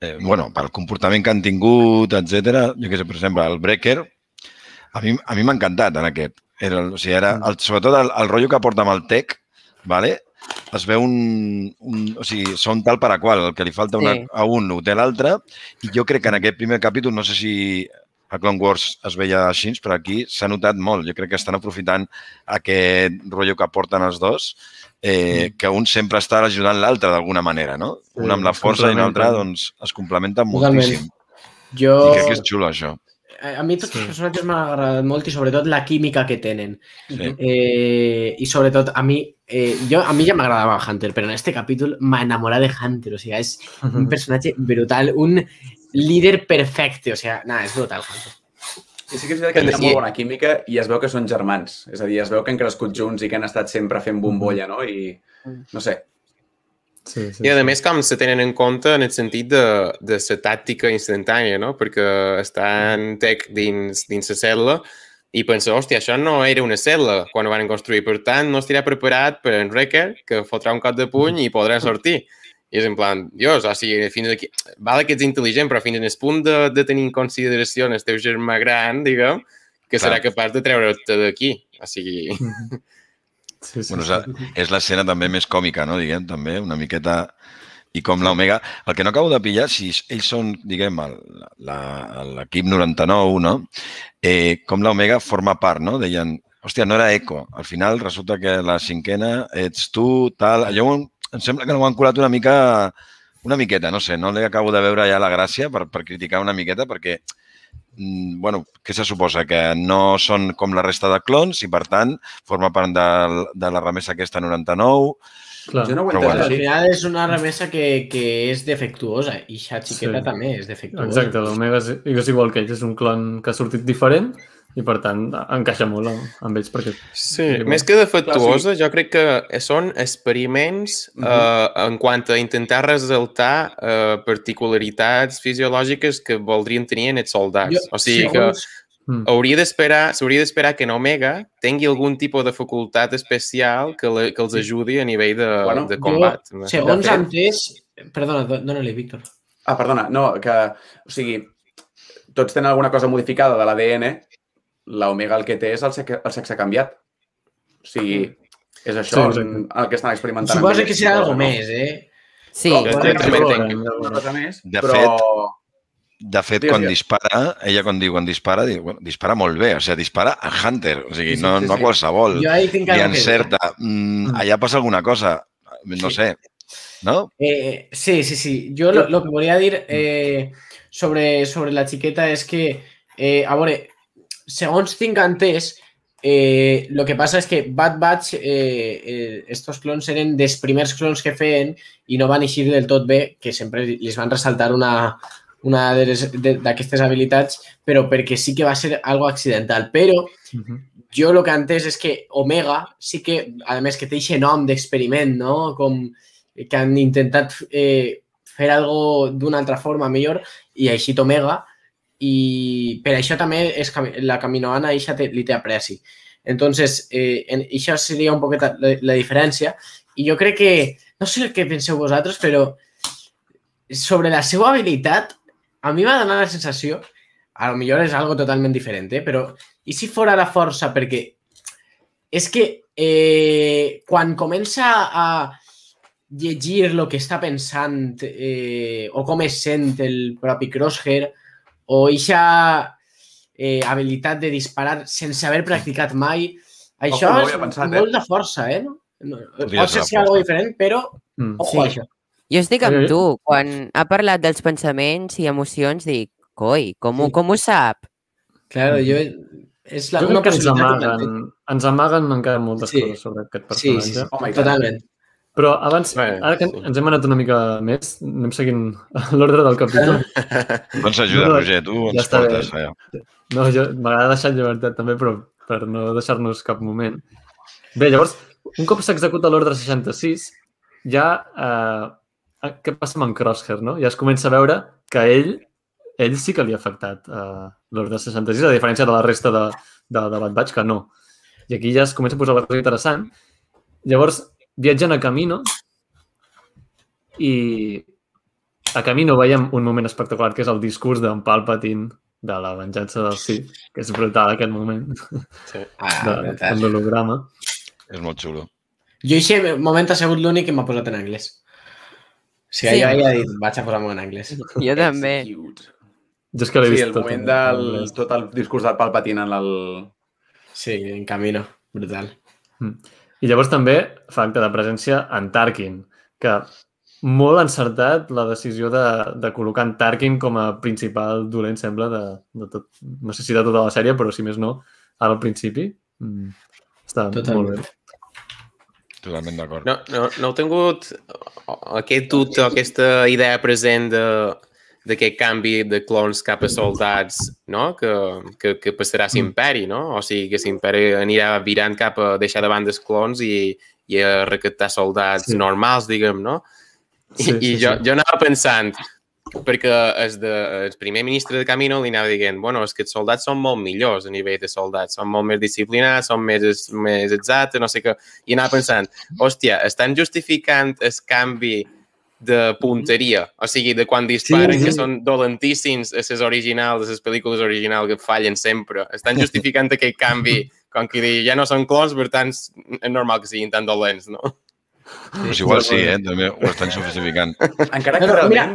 [SPEAKER 3] eh, bueno, pel comportament que han tingut, etc. jo que sé, per exemple, el Breaker, a mi a mi m'ha encantat en aquest. Era, o sigui, era el, sobretot el, el rotllo que porta amb el tech, vale? es veu un, un... O sigui, són tal per a qual. El que li falta una,
[SPEAKER 2] Sí.
[SPEAKER 3] a un ho té l'altre. I jo crec que en aquest primer capítol, no sé si a Clone Wars es veia així, però aquí s'ha notat molt. Jo crec que estan aprofitant aquest rotllo que porten els dos, eh, que un sempre està ajudant l'altre d'alguna manera, no?
[SPEAKER 1] Sí,
[SPEAKER 3] un amb la força i l'altre doncs, es complementen
[SPEAKER 4] Totalment.
[SPEAKER 3] moltíssim.
[SPEAKER 4] Jo...
[SPEAKER 3] I crec que és xulo, això.
[SPEAKER 4] A a mi tots
[SPEAKER 1] Sí.
[SPEAKER 4] els personatges m'han agradat molt i sobretot la química que tenen.
[SPEAKER 3] Sí.
[SPEAKER 4] Eh, I sobretot a mi, eh, jo, a mi ja m'agradava Hunter, però en este capítol m'ha enamorat de Hunter, o sigui, és un personatge brutal, un líder perfecte, o sigui, nada, és brutal Hunter.
[SPEAKER 5] I sí que és veritat que hi ha
[SPEAKER 6] Sí.
[SPEAKER 5] molt bona química i es veu que són germans. És a dir, es veu que han crescut junts i que han estat sempre fent bombolla, no? I, no sé,
[SPEAKER 1] Sí, sí,
[SPEAKER 6] I a
[SPEAKER 1] sí.
[SPEAKER 6] més com se tenen en compte en el sentit de, de la tàctica instantània, no? Perquè estan tech dins, dins la cel·la i pensa, hòstia, això no era una cel·la quan ho van construir. Per tant, no estirà preparat per en Wrecker, que fotrà un cop de puny i podrà sortir. I és en plan, dios, o sigui, fins aquí... Vale que ets intel·ligent, però fins en el punt de, de tenir en consideració el teu germà gran, diguem, que serà
[SPEAKER 3] Clar.
[SPEAKER 6] capaç de treure't d'aquí. O sigui,
[SPEAKER 1] Mhm. Sí, sí,
[SPEAKER 3] Bueno,
[SPEAKER 1] sí.
[SPEAKER 3] és, és l'escena també més còmica, no? Diguem, també, una miqueta... I com l'Omega... El que no acabo de pillar, si ells són, diguem, el- la- l'equip 99, no? Eh, com l'Omega forma part, no? Deien, hòstia, no era Eco. Al final resulta que la cinquena ets tu, tal... Allò em em sembla que no ho han colat una mica... Una miqueta, no sé, no li acabo de veure ja la gràcia per, per criticar una miqueta perquè mm, bueno, què se suposa? Que no són com la resta de clons i, per tant, forma part de, de la remesa aquesta 99.
[SPEAKER 1] Clar.
[SPEAKER 5] jo no ho entès
[SPEAKER 3] bueno.
[SPEAKER 4] Al final és una remesa que, que és defectuosa i la xiqueta
[SPEAKER 1] Sí.
[SPEAKER 4] també és defectuosa.
[SPEAKER 1] Exacte, l'Omega és, és igual que ell, és un clon que ha sortit diferent i, per tant, encaixa molt amb, amb ells perquè...
[SPEAKER 6] Sí,
[SPEAKER 1] Sí,
[SPEAKER 6] més que defectuosa, jo crec que són experiments
[SPEAKER 5] Mhm.
[SPEAKER 6] eh, en quant a intentar ressaltar eh, particularitats fisiològiques que voldrien tenir en els soldats.
[SPEAKER 4] Jo,
[SPEAKER 6] o sigui
[SPEAKER 4] segons-
[SPEAKER 6] que
[SPEAKER 1] Mm.
[SPEAKER 6] hauria d'esperar, s'hauria d'esperar que en Omega tingui algun tipus de facultat especial que, le, que els ajudi a nivell de,
[SPEAKER 5] Bueno,
[SPEAKER 6] de
[SPEAKER 4] jo,
[SPEAKER 6] combat.
[SPEAKER 4] segons
[SPEAKER 5] De fet-
[SPEAKER 4] entès... Perdona, do- dóna-li, Víctor.
[SPEAKER 5] Ah, perdona, no, que, o sigui, tots tenen alguna cosa modificada de l'ADN, l'Omega el que té és el sexe, el sexe canviat. O sigui, és això
[SPEAKER 1] Sí,
[SPEAKER 5] sí, el que estan experimentant. ells,
[SPEAKER 4] que serà alguna
[SPEAKER 5] no?
[SPEAKER 4] més, eh?
[SPEAKER 2] Sí,
[SPEAKER 5] Però-
[SPEAKER 6] Jo també
[SPEAKER 5] ja
[SPEAKER 6] tinc-
[SPEAKER 5] Una cosa més,
[SPEAKER 3] De
[SPEAKER 5] però...
[SPEAKER 3] De fet,
[SPEAKER 5] Digues,
[SPEAKER 3] quan
[SPEAKER 5] digues.
[SPEAKER 3] dispara, ella quan diu quan dispara, diu, bueno, dispara molt bé, o sigui, dispara a Hunter, o sigui,
[SPEAKER 5] Sí, sí,
[SPEAKER 3] no,
[SPEAKER 5] sí,
[SPEAKER 3] no a qualsevol.
[SPEAKER 4] Jo ahí tinc dir.
[SPEAKER 3] encerta. Mm, allà passa alguna cosa, no
[SPEAKER 4] Sí.
[SPEAKER 3] sé, no?
[SPEAKER 4] Eh, sí, sí, sí. Yo lo, lo que volia dir eh, sobre, sobre la xiqueta és que, eh, a veure, segons tinc entès, eh, lo que passa és que Bad Batch, eh, eh, estos clons eren dels primers clons que feien i no van eixir del tot bé, que sempre les van ressaltar una, una d'aquestes habilitats, però perquè sí que va ser algo accidental. Però
[SPEAKER 1] Mhm.
[SPEAKER 4] jo el que he entès és que Omega sí que, a més que té aquest nom d'experiment, no? Com que han intentat eh, fer algo d'una altra forma millor i eixit Omega i per això també és, la Caminoana eixa té, li té apreci. Entonces, eh, en, això seria un poquet la, la diferència i jo crec que, no sé el que penseu vosaltres, però sobre la seva habilitat a mi m'ha donat la sensació a lo millor és algo totalment diferent, eh? però i si fora la força perquè és que eh, quan comença a llegir el que està pensant eh, o com es sent el propi Crosshair o eixa eh, habilitat de disparar sense haver practicat mai, això
[SPEAKER 5] no ho
[SPEAKER 4] és
[SPEAKER 5] pensat, eh?
[SPEAKER 4] molt de força, eh? No? No, pot ser algo diferent, però
[SPEAKER 1] Mm.
[SPEAKER 4] ojo
[SPEAKER 2] Sí.
[SPEAKER 4] això.
[SPEAKER 2] Jo estic amb
[SPEAKER 1] Eh,
[SPEAKER 2] tu. Quan ha parlat dels pensaments i emocions, dic, coi, com, ho,
[SPEAKER 4] Sí.
[SPEAKER 2] com ho sap?
[SPEAKER 4] Claro, jo... És la,
[SPEAKER 1] Jo crec que ens amaguen, ens amaguen encara moltes
[SPEAKER 4] Sí.
[SPEAKER 1] coses sobre aquest
[SPEAKER 4] Sí,
[SPEAKER 1] personatge.
[SPEAKER 4] sí, sí,
[SPEAKER 5] Home, i tant.
[SPEAKER 4] totalment.
[SPEAKER 1] Però abans,
[SPEAKER 6] Bé,
[SPEAKER 1] ara que
[SPEAKER 6] sí.
[SPEAKER 1] ens hem anat una mica més, anem seguint l'ordre del capítol.
[SPEAKER 3] Doncs ajuda,
[SPEAKER 1] No,
[SPEAKER 3] Roger, tu
[SPEAKER 1] ja
[SPEAKER 3] ens
[SPEAKER 1] bé.
[SPEAKER 3] portes allà.
[SPEAKER 1] No, jo m'agrada deixar llibertat també, però per no deixar-nos cap moment. Bé, llavors, un cop s'executa l'ordre 66, ja... Eh, què passa amb en Crosshair, no? Ja es comença a veure que ell ell sí que li ha afectat eh, l'ordre 66, a diferència de la resta de, de, de Bad Batch, que no. I aquí ja es comença a posar la cosa interessant. Llavors, viatgen a Camino i a Camino veiem un moment espectacular, que és el discurs d'en Palpatine de la venjança del Sith, que és brutal aquest moment
[SPEAKER 6] Sí.
[SPEAKER 4] Ah,
[SPEAKER 1] de, de l'holograma.
[SPEAKER 3] És molt xulo.
[SPEAKER 4] Jo aquest moment ha sigut l'únic que m'ha posat en anglès.
[SPEAKER 2] Sí.
[SPEAKER 4] sí. jo havia dit, vaig a posar-m'ho en anglès.
[SPEAKER 2] Jo també.
[SPEAKER 1] Jo és que l'he
[SPEAKER 5] Sí,
[SPEAKER 1] vist
[SPEAKER 5] el
[SPEAKER 1] tot
[SPEAKER 5] moment
[SPEAKER 1] en
[SPEAKER 5] del... Tot el discurs del Palpatine en el...
[SPEAKER 4] Sí, en camino. Brutal.
[SPEAKER 1] I llavors també fa acte de presència en Tarkin, que molt encertat la decisió de, de col·locar en Tarkin com a principal dolent, sembla, de, de tot, no sé si de tota la sèrie, però si més no, ara al principi. Mm, està
[SPEAKER 4] Totalment.
[SPEAKER 1] molt bé.
[SPEAKER 3] Totalment d'acord.
[SPEAKER 6] No, no, no heu tingut aquest dubte o aquesta idea present de d'aquest canvi de clones cap a soldats, no? Que, que, que passarà a l'imperi, no? O sigui, que l'imperi anirà virant cap a deixar de banda els clones i, i a recaptar soldats
[SPEAKER 1] Sí.
[SPEAKER 6] normals, diguem, no? I,
[SPEAKER 1] Sí,
[SPEAKER 6] i
[SPEAKER 1] sí,
[SPEAKER 6] jo,
[SPEAKER 1] sí.
[SPEAKER 6] jo anava pensant, perquè el, de, el primer ministre de Camino li anava dient bueno, és que els soldats són molt millors a nivell de soldats, són molt més disciplinats, són més, més exactes, no sé què. I anava pensant, hòstia, estan justificant el canvi de punteria, o sigui, de quan disparen,
[SPEAKER 1] Sí, sí.
[SPEAKER 6] que són dolentíssims a les originals, a les pel·lícules originals que fallen sempre. Estan justificant aquest canvi, com que ja no són clones, per tant, és normal que siguin tan dolents, no?
[SPEAKER 3] Pues igual sí, eh? També ho estan justificant.
[SPEAKER 5] Encara que
[SPEAKER 4] mira,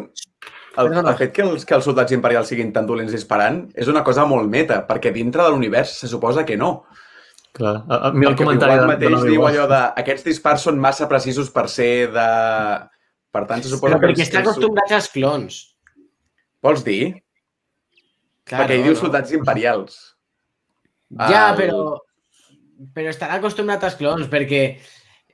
[SPEAKER 5] el,
[SPEAKER 4] perdona.
[SPEAKER 5] el fet que els, que els soldats imperials siguin tan dolents disparant és una cosa molt meta, perquè dintre de l'univers se suposa que no.
[SPEAKER 1] Clar. A, a, mira el comentari de, de
[SPEAKER 5] mateix
[SPEAKER 1] l'Obi-Wan.
[SPEAKER 5] diu allò de aquests dispars són massa precisos per ser de... Per tant, se suposa
[SPEAKER 4] Però
[SPEAKER 5] que...
[SPEAKER 4] perquè està acostumbrat als clons.
[SPEAKER 5] Vols dir?
[SPEAKER 4] Claro,
[SPEAKER 5] perquè ell diu
[SPEAKER 4] no?
[SPEAKER 5] soldats imperials.
[SPEAKER 4] Ja,
[SPEAKER 5] El-
[SPEAKER 4] però... Però estarà acostumbrat als clons, perquè...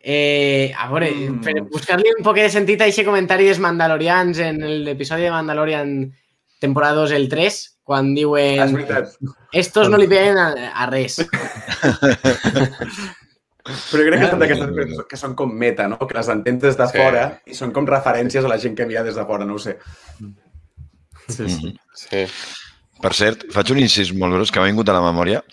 [SPEAKER 4] Eh, a veure,
[SPEAKER 5] Mm.
[SPEAKER 4] per buscar-li un poc de sentit a aquest comentari dels Mandalorians en l'episodi de Mandalorian temporada 2, el 3, quan diuen
[SPEAKER 5] és veritat.
[SPEAKER 4] estos no li peguen a, a res.
[SPEAKER 5] Però jo crec que són d'aquestes coses que són com meta, no? Que les entens des de
[SPEAKER 6] Sí.
[SPEAKER 5] fora i són com referències a la gent que havia des de fora, no ho sé.
[SPEAKER 1] Sí, sí.
[SPEAKER 6] Sí.
[SPEAKER 3] Per cert, faig un incís molt gros que m'ha vingut a la memòria.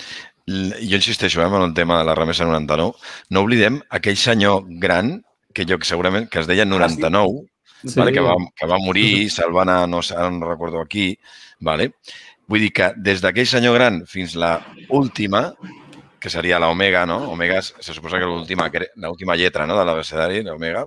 [SPEAKER 3] Jo insisteixo eh, en el tema de la remesa 99. No oblidem aquell senyor gran, que jo que segurament que es deia 99,
[SPEAKER 1] Sí.
[SPEAKER 3] vale? que, va, que va morir, se'l va anar, no, no recordo aquí, vale? Vull dir que des d'aquell senyor gran fins la última, que seria l'Omega, no? Omega se suposa que l'última l'última lletra no? de l'abecedari, l'Omega,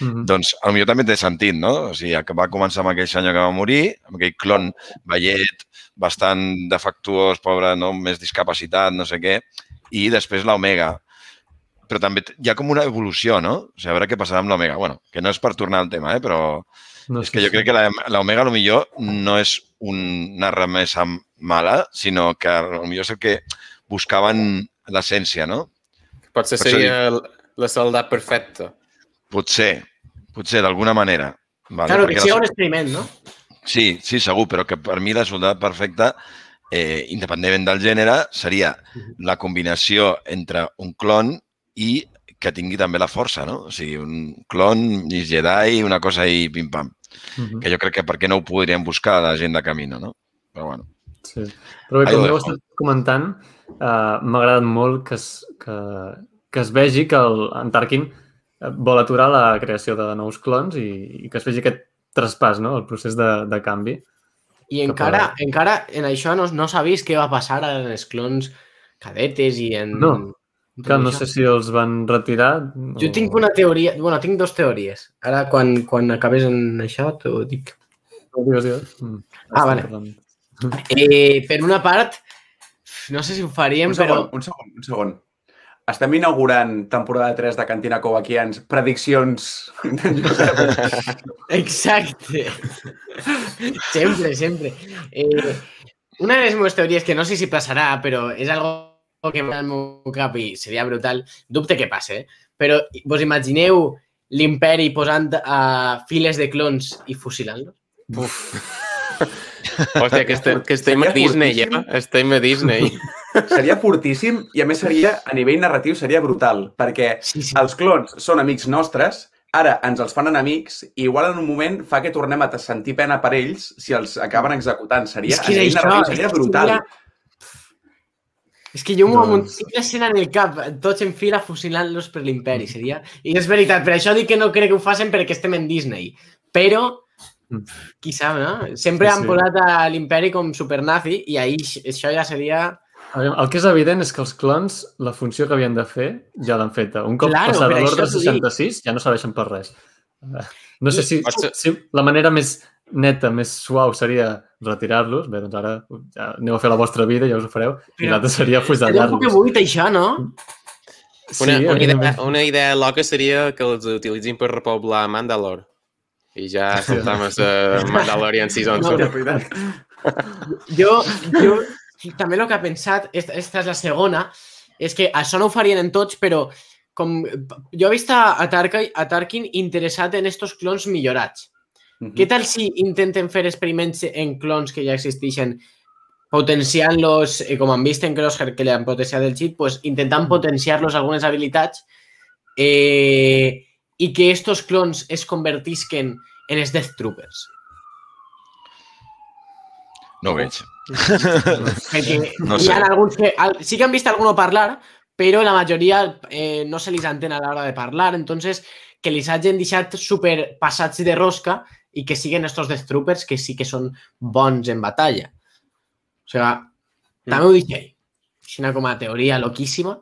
[SPEAKER 1] Mhm.
[SPEAKER 3] doncs potser també té sentit, no? O sigui, va començar amb aquell senyor que va morir, amb aquell clon vellet, bastant defectuós, pobre, no? més discapacitat, no sé què, i després l'Omega. Però també hi ha com una evolució, no? O sigui, a veure què passarà amb l'Omega. bueno, que no és per tornar al tema, eh? però
[SPEAKER 1] No
[SPEAKER 3] és
[SPEAKER 1] sé
[SPEAKER 3] que jo
[SPEAKER 1] si-
[SPEAKER 3] crec que la- l'Omega, a lo millor, no és una remesa mala, sinó que a lo millor és el que buscaven l'essència, no?
[SPEAKER 6] Potser
[SPEAKER 3] Per això
[SPEAKER 6] seria el- la soldat perfecta.
[SPEAKER 3] Potser, potser d'alguna manera. Vale?
[SPEAKER 4] claro, que
[SPEAKER 3] Perquè
[SPEAKER 4] sigui
[SPEAKER 3] la-
[SPEAKER 4] un experiment, no?
[SPEAKER 3] Sí, sí, segur, però que per mi la soldat perfecta, eh, independentment del gènere, seria la combinació entre un clon i que tingui també la força, no? O sigui, un clon i Jedi, una cosa ahí pim-pam.
[SPEAKER 1] Mhm.
[SPEAKER 3] Que jo crec que per què no ho podrien buscar la gent de Camino, no? Però bueno.
[SPEAKER 1] Sí. Però bé, com
[SPEAKER 3] dejo.
[SPEAKER 1] estat comentant, uh, m'ha agradat molt que es, que, que es vegi que el, en Tarkin eh, vol aturar la creació de nous clons i, i que es vegi aquest traspàs, no? el procés de, de canvi.
[SPEAKER 4] I encara,
[SPEAKER 1] a-
[SPEAKER 4] encara en això no, no s'ha vist què va passar en els clons cadetes i en...
[SPEAKER 1] No. Que no sé si els van retirar.
[SPEAKER 4] Jo tinc una teoria... Bueno, tinc dues teories. Ara, quan, quan acabes en això, t'ho dic.
[SPEAKER 1] Digues, digues. Mm.
[SPEAKER 4] Ah, vale. Eh, per una part, no sé si ho faríem,
[SPEAKER 5] Un
[SPEAKER 4] però...
[SPEAKER 5] segon, un segon, un segon. Estem inaugurant temporada 3 de Cantina Covaquians, prediccions d'en Josep.
[SPEAKER 4] Exacte. sempre, sempre. Eh, una de les meves teories, que no sé si passarà, però és algo que va al meu cap i seria brutal, dubte que passe, eh? però vos imagineu l'imperi posant a files de clons i fusilant-los?
[SPEAKER 6] Hòstia, que estem, que estem a Disney, ja.
[SPEAKER 5] fortíssim.
[SPEAKER 6] Estem a Disney.
[SPEAKER 5] Seria fortíssim i, a més, seria, a nivell narratiu, seria brutal, perquè
[SPEAKER 4] Sí, sí.
[SPEAKER 5] els clons són amics nostres, ara ens els fan enemics i igual en un moment fa que tornem a sentir pena per ells si els acaben executant. Seria,
[SPEAKER 4] És que
[SPEAKER 5] a nivell
[SPEAKER 4] és això,
[SPEAKER 5] narratiu, seria brutal.
[SPEAKER 4] És que jo m'ho
[SPEAKER 1] Doncs-
[SPEAKER 4] tinc l'escena en el cap, tots en fila fusilant-los per l'imperi, seria... I és veritat, per això dic que no crec que ho facin perquè estem en Disney. Però, qui sap, no? Sempre
[SPEAKER 1] Sí,
[SPEAKER 4] han
[SPEAKER 1] sí.
[SPEAKER 4] posat a l'imperi com supernazi i ahir això ja seria...
[SPEAKER 1] El que és evident és que els clons, la funció que havien de fer, ja l'han feta. Un cop
[SPEAKER 4] Claro,
[SPEAKER 1] passada l'ordre
[SPEAKER 4] això t'ho dic.
[SPEAKER 1] 66, ja no serveixen per res. No sé si, si la manera més neta, més suau seria retirar-los. Bé, doncs ara ja aneu a fer la vostra vida, ja us ho fareu. I l'altre seria
[SPEAKER 4] Seria un poc
[SPEAKER 1] fusellar-los.
[SPEAKER 4] buit, això, no?
[SPEAKER 1] Sí,
[SPEAKER 6] Una, una, idea, una idea loca seria que els utilitzin per repoblar Mandalore. I ja saltam a Mandalorian Season
[SPEAKER 4] No,
[SPEAKER 6] 2.
[SPEAKER 5] És veritat.
[SPEAKER 4] Jo, jo també el que he pensat, esta, esta és la segona, és que això no ho farien en tots, però com jo he vist a, Tarkin, a Tarkin interessat en estos clons millorats.
[SPEAKER 5] Mhm.
[SPEAKER 4] Què tal si intenten fer experiments en clons que ja existeixen, potenciant-los, eh, com han vist en Crosshair, que li han potenciat el xip, pues, intentant potenciar-los algunes habilitats eh, i que estos clons es convertisquen en els Death Troopers.
[SPEAKER 3] No ho veig.
[SPEAKER 4] Perquè
[SPEAKER 3] No
[SPEAKER 4] no
[SPEAKER 3] sé.
[SPEAKER 4] hi ha alguns que... al- Sí que han vist alguno parlar, però la majoria eh, no se li entén a l'hora de parlar, entonces que li hagin deixat super passats de rosca i que siguen estos Death Troopers que sí que són bons en batalla. O sigui, també ho dic ell. Així com a teoria loquíssima.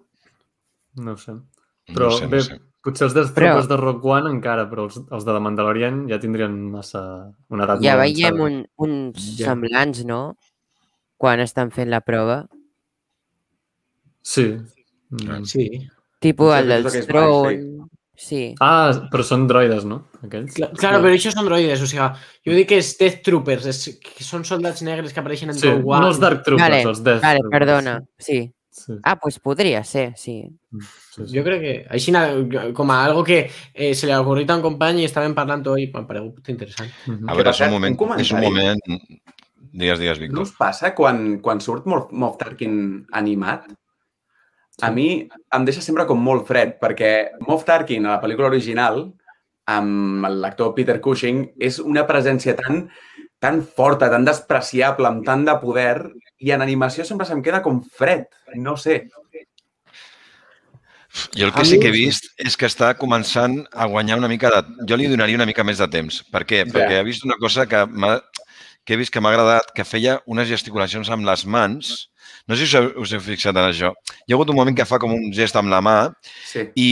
[SPEAKER 1] No sé. Però
[SPEAKER 3] no sé,
[SPEAKER 1] bé,
[SPEAKER 3] no sé.
[SPEAKER 1] Potser els dels
[SPEAKER 2] Però-
[SPEAKER 1] tropes de Rock One encara, però els, els de la Mandalorian ja tindrien massa... una edat
[SPEAKER 2] Ja veiem un, uns
[SPEAKER 1] Ja.
[SPEAKER 2] semblants, no? Quan estan fent la prova.
[SPEAKER 1] Sí. Mm.
[SPEAKER 4] Sí.
[SPEAKER 2] Tipo
[SPEAKER 5] Sí,
[SPEAKER 2] el dels Throne. Sí.
[SPEAKER 1] Ah, però són droides, no? Aquells?
[SPEAKER 4] Cla- Claro, però això són droides, o sigui, jo dic que és Death Troopers, és, que són soldats negres que apareixen en
[SPEAKER 1] Sí,
[SPEAKER 4] Rogue One.
[SPEAKER 1] no els Dark Troopers,
[SPEAKER 2] Vale,
[SPEAKER 1] els Death
[SPEAKER 2] Vale,
[SPEAKER 1] Troopers.
[SPEAKER 2] perdona. Sí.
[SPEAKER 1] Sí,
[SPEAKER 2] Ah, pues podria ser, sí.
[SPEAKER 1] sí, sí.
[SPEAKER 4] Jo crec que, així, com a algo que eh, se li ha ocorrit a un company i estaven parlant i m'ha paregut interessant.
[SPEAKER 1] Mhm.
[SPEAKER 3] A
[SPEAKER 5] Que
[SPEAKER 3] veure, és un moment...
[SPEAKER 5] un
[SPEAKER 3] És un moment... Digues, digues,
[SPEAKER 5] No
[SPEAKER 3] Víctor.
[SPEAKER 5] us passa quan, quan surt Moff, Moff Tarkin animat? A mi em deixa sempre com molt fred, perquè Moff Tarkin, a la pel·lícula original, amb l'actor Peter Cushing, és una presència tan, tan forta, tan despreciable, amb tant de poder, i en animació sempre se'm queda com fred. No sé.
[SPEAKER 3] Jo el que sí que he vist és que està començant a guanyar una mica de... Jo li donaria una mica més de temps. Per què? Perquè he vist una cosa que, que he vist que m'ha agradat, que feia unes gesticulacions amb les mans. No sé si us heu, us heu fixat en això. Hi ha hagut un moment que fa com un gest amb la mà
[SPEAKER 5] Sí.
[SPEAKER 3] i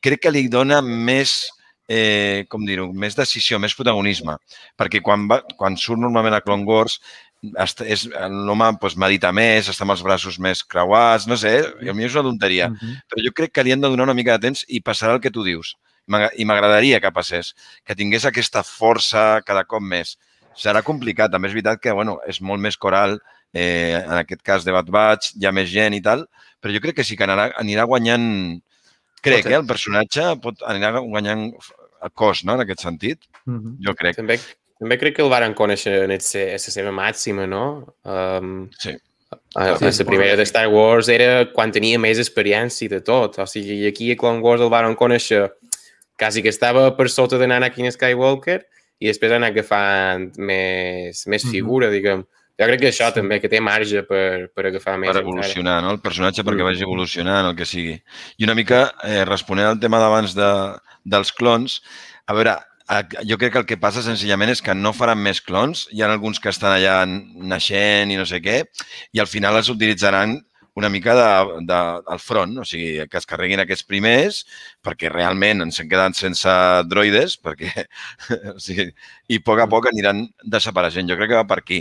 [SPEAKER 3] crec que li dona més, eh, com dir-ho, més decisió, més protagonisme. Perquè quan, va, quan surt normalment a Clone Wars, és- l'home doncs, medita més, està amb els braços més creuats, no sé, a mi és una tonteria.
[SPEAKER 1] Mhm.
[SPEAKER 3] Però jo crec que li han de donar una mica de temps i passarà el que tu dius. I m'agradaria que passés, que tingués aquesta força cada cop més. Serà complicat, també és veritat que bueno, és molt més coral, eh, en aquest cas de Bad Batch, hi ha més gent i tal, però jo crec que sí que anirà, anirà guanyant... Crec,
[SPEAKER 5] ser.
[SPEAKER 3] eh, el personatge pot, anirà guanyant el cos, no?, en aquest sentit.
[SPEAKER 1] Mhm.
[SPEAKER 3] Jo crec.
[SPEAKER 6] També, també crec que el varen conèixer en la seva màxima, no? Um,
[SPEAKER 3] Sí.
[SPEAKER 6] a,
[SPEAKER 5] Sí,
[SPEAKER 6] a
[SPEAKER 5] sí,
[SPEAKER 6] la primera de Star Wars era quan tenia més experiència de tot. O sigui, aquí a Clone Wars el varen conèixer quasi que estava per sota de Anakin Skywalker i després han anat agafant més, més
[SPEAKER 1] Mhm.
[SPEAKER 6] figura, diguem. Jo crec que això
[SPEAKER 1] Sí.
[SPEAKER 6] també, que té marge per, per agafar més
[SPEAKER 3] per
[SPEAKER 6] encara.
[SPEAKER 3] evolucionar, no? El personatge perquè
[SPEAKER 6] Mm.
[SPEAKER 3] vagi evolucionant, el que sigui. I una mica, eh, responent al tema d'abans de, dels clons, a veure, jo crec que el que passa senzillament és que no faran més clons, hi ha alguns que estan allà naixent i no sé què, i al final els utilitzaran una mica de, de, al front, o sigui, que es carreguin aquests primers, perquè realment ens hem quedat sense droides, perquè, o sigui, i a poc a poc aniran desapareixent. Jo crec que va per aquí.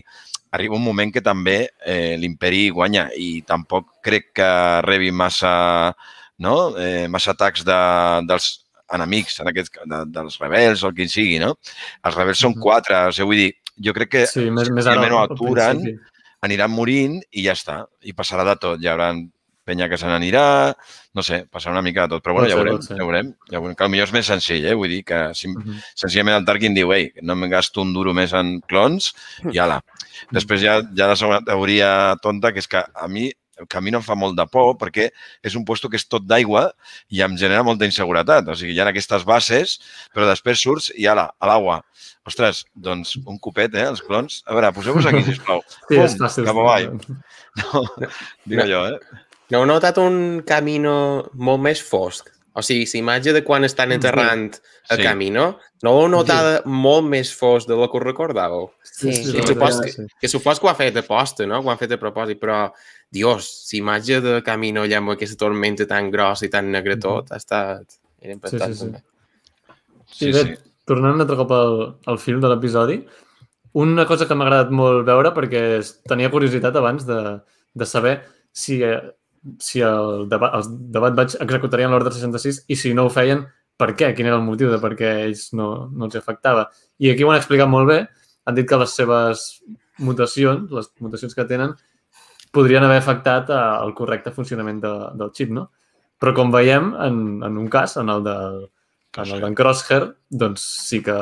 [SPEAKER 3] Arriba un moment que també eh, l'imperi guanya i tampoc crec que rebi massa, no? eh, massa atacs de, dels enemics, en aquest, de, dels rebels o el que sigui, no? Els rebels són quatre, o sigui, vull dir, jo crec que
[SPEAKER 1] Sí, més, més
[SPEAKER 3] si
[SPEAKER 1] ara. al
[SPEAKER 3] aturen, aniran morint i ja està. I passarà de tot. Hi haurà penya que se n'anirà, no sé, passarà una mica de tot. Però bueno,
[SPEAKER 1] Pot
[SPEAKER 3] ja
[SPEAKER 1] ser,
[SPEAKER 3] veurem, ja veurem. Ja veurem. Que potser és més senzill, eh? Vull dir que si,
[SPEAKER 1] Mhm.
[SPEAKER 3] senzillament el Tarkin diu, ei, no em gasto un duro més en clons i ala. Després hi ha, hi ha la segona teoria tonta, que és que a mi que a mi no em fa molt de por perquè és un puesto que és tot d'aigua i em genera molta inseguretat. O sigui, hi ha aquestes bases, però després surts i ala, a l'aigua. Ostres, doncs un copet, eh, els clons. A veure, poseu-vos aquí, sisplau.
[SPEAKER 1] Sí, és
[SPEAKER 3] Pum,
[SPEAKER 1] fàcil.
[SPEAKER 3] Cap avall. No, dic
[SPEAKER 6] No.
[SPEAKER 3] allò, eh?
[SPEAKER 6] No heu notat un camino molt més fosc? O sigui, la imatge de quan estan enterrant el
[SPEAKER 3] Sí.
[SPEAKER 6] camino, no l'heu notat molt més fosc de lo que us recordàveu?
[SPEAKER 2] Sí,
[SPEAKER 1] sí,
[SPEAKER 6] sí,
[SPEAKER 1] és
[SPEAKER 6] supos que-
[SPEAKER 1] sí.
[SPEAKER 6] Que supos que ho ha fet a posta, no? Que ho han fet a propòsit, però, dios, la imatge de camino allà amb aquesta tormenta tan grossa i tan negra tot, ha estat... Era impactant,
[SPEAKER 1] sí, sí.
[SPEAKER 6] també.
[SPEAKER 1] Sí, bé, tornant un altre cop al, al film de l'episodi, una cosa que m'ha agradat molt veure perquè tenia curiositat abans de, de saber si, eh, si el debat, els debat vaig executarien l'ordre 66 i si no ho feien, per què? Quin era el motiu de per què ells no, no els afectava? I aquí ho han explicat molt bé. Han dit que les seves mutacions, les mutacions que tenen, podrien haver afectat eh, el correcte funcionament de, del xip, no? Però com veiem, en, en un cas, en el del, en el d'en Crosshair, doncs sí que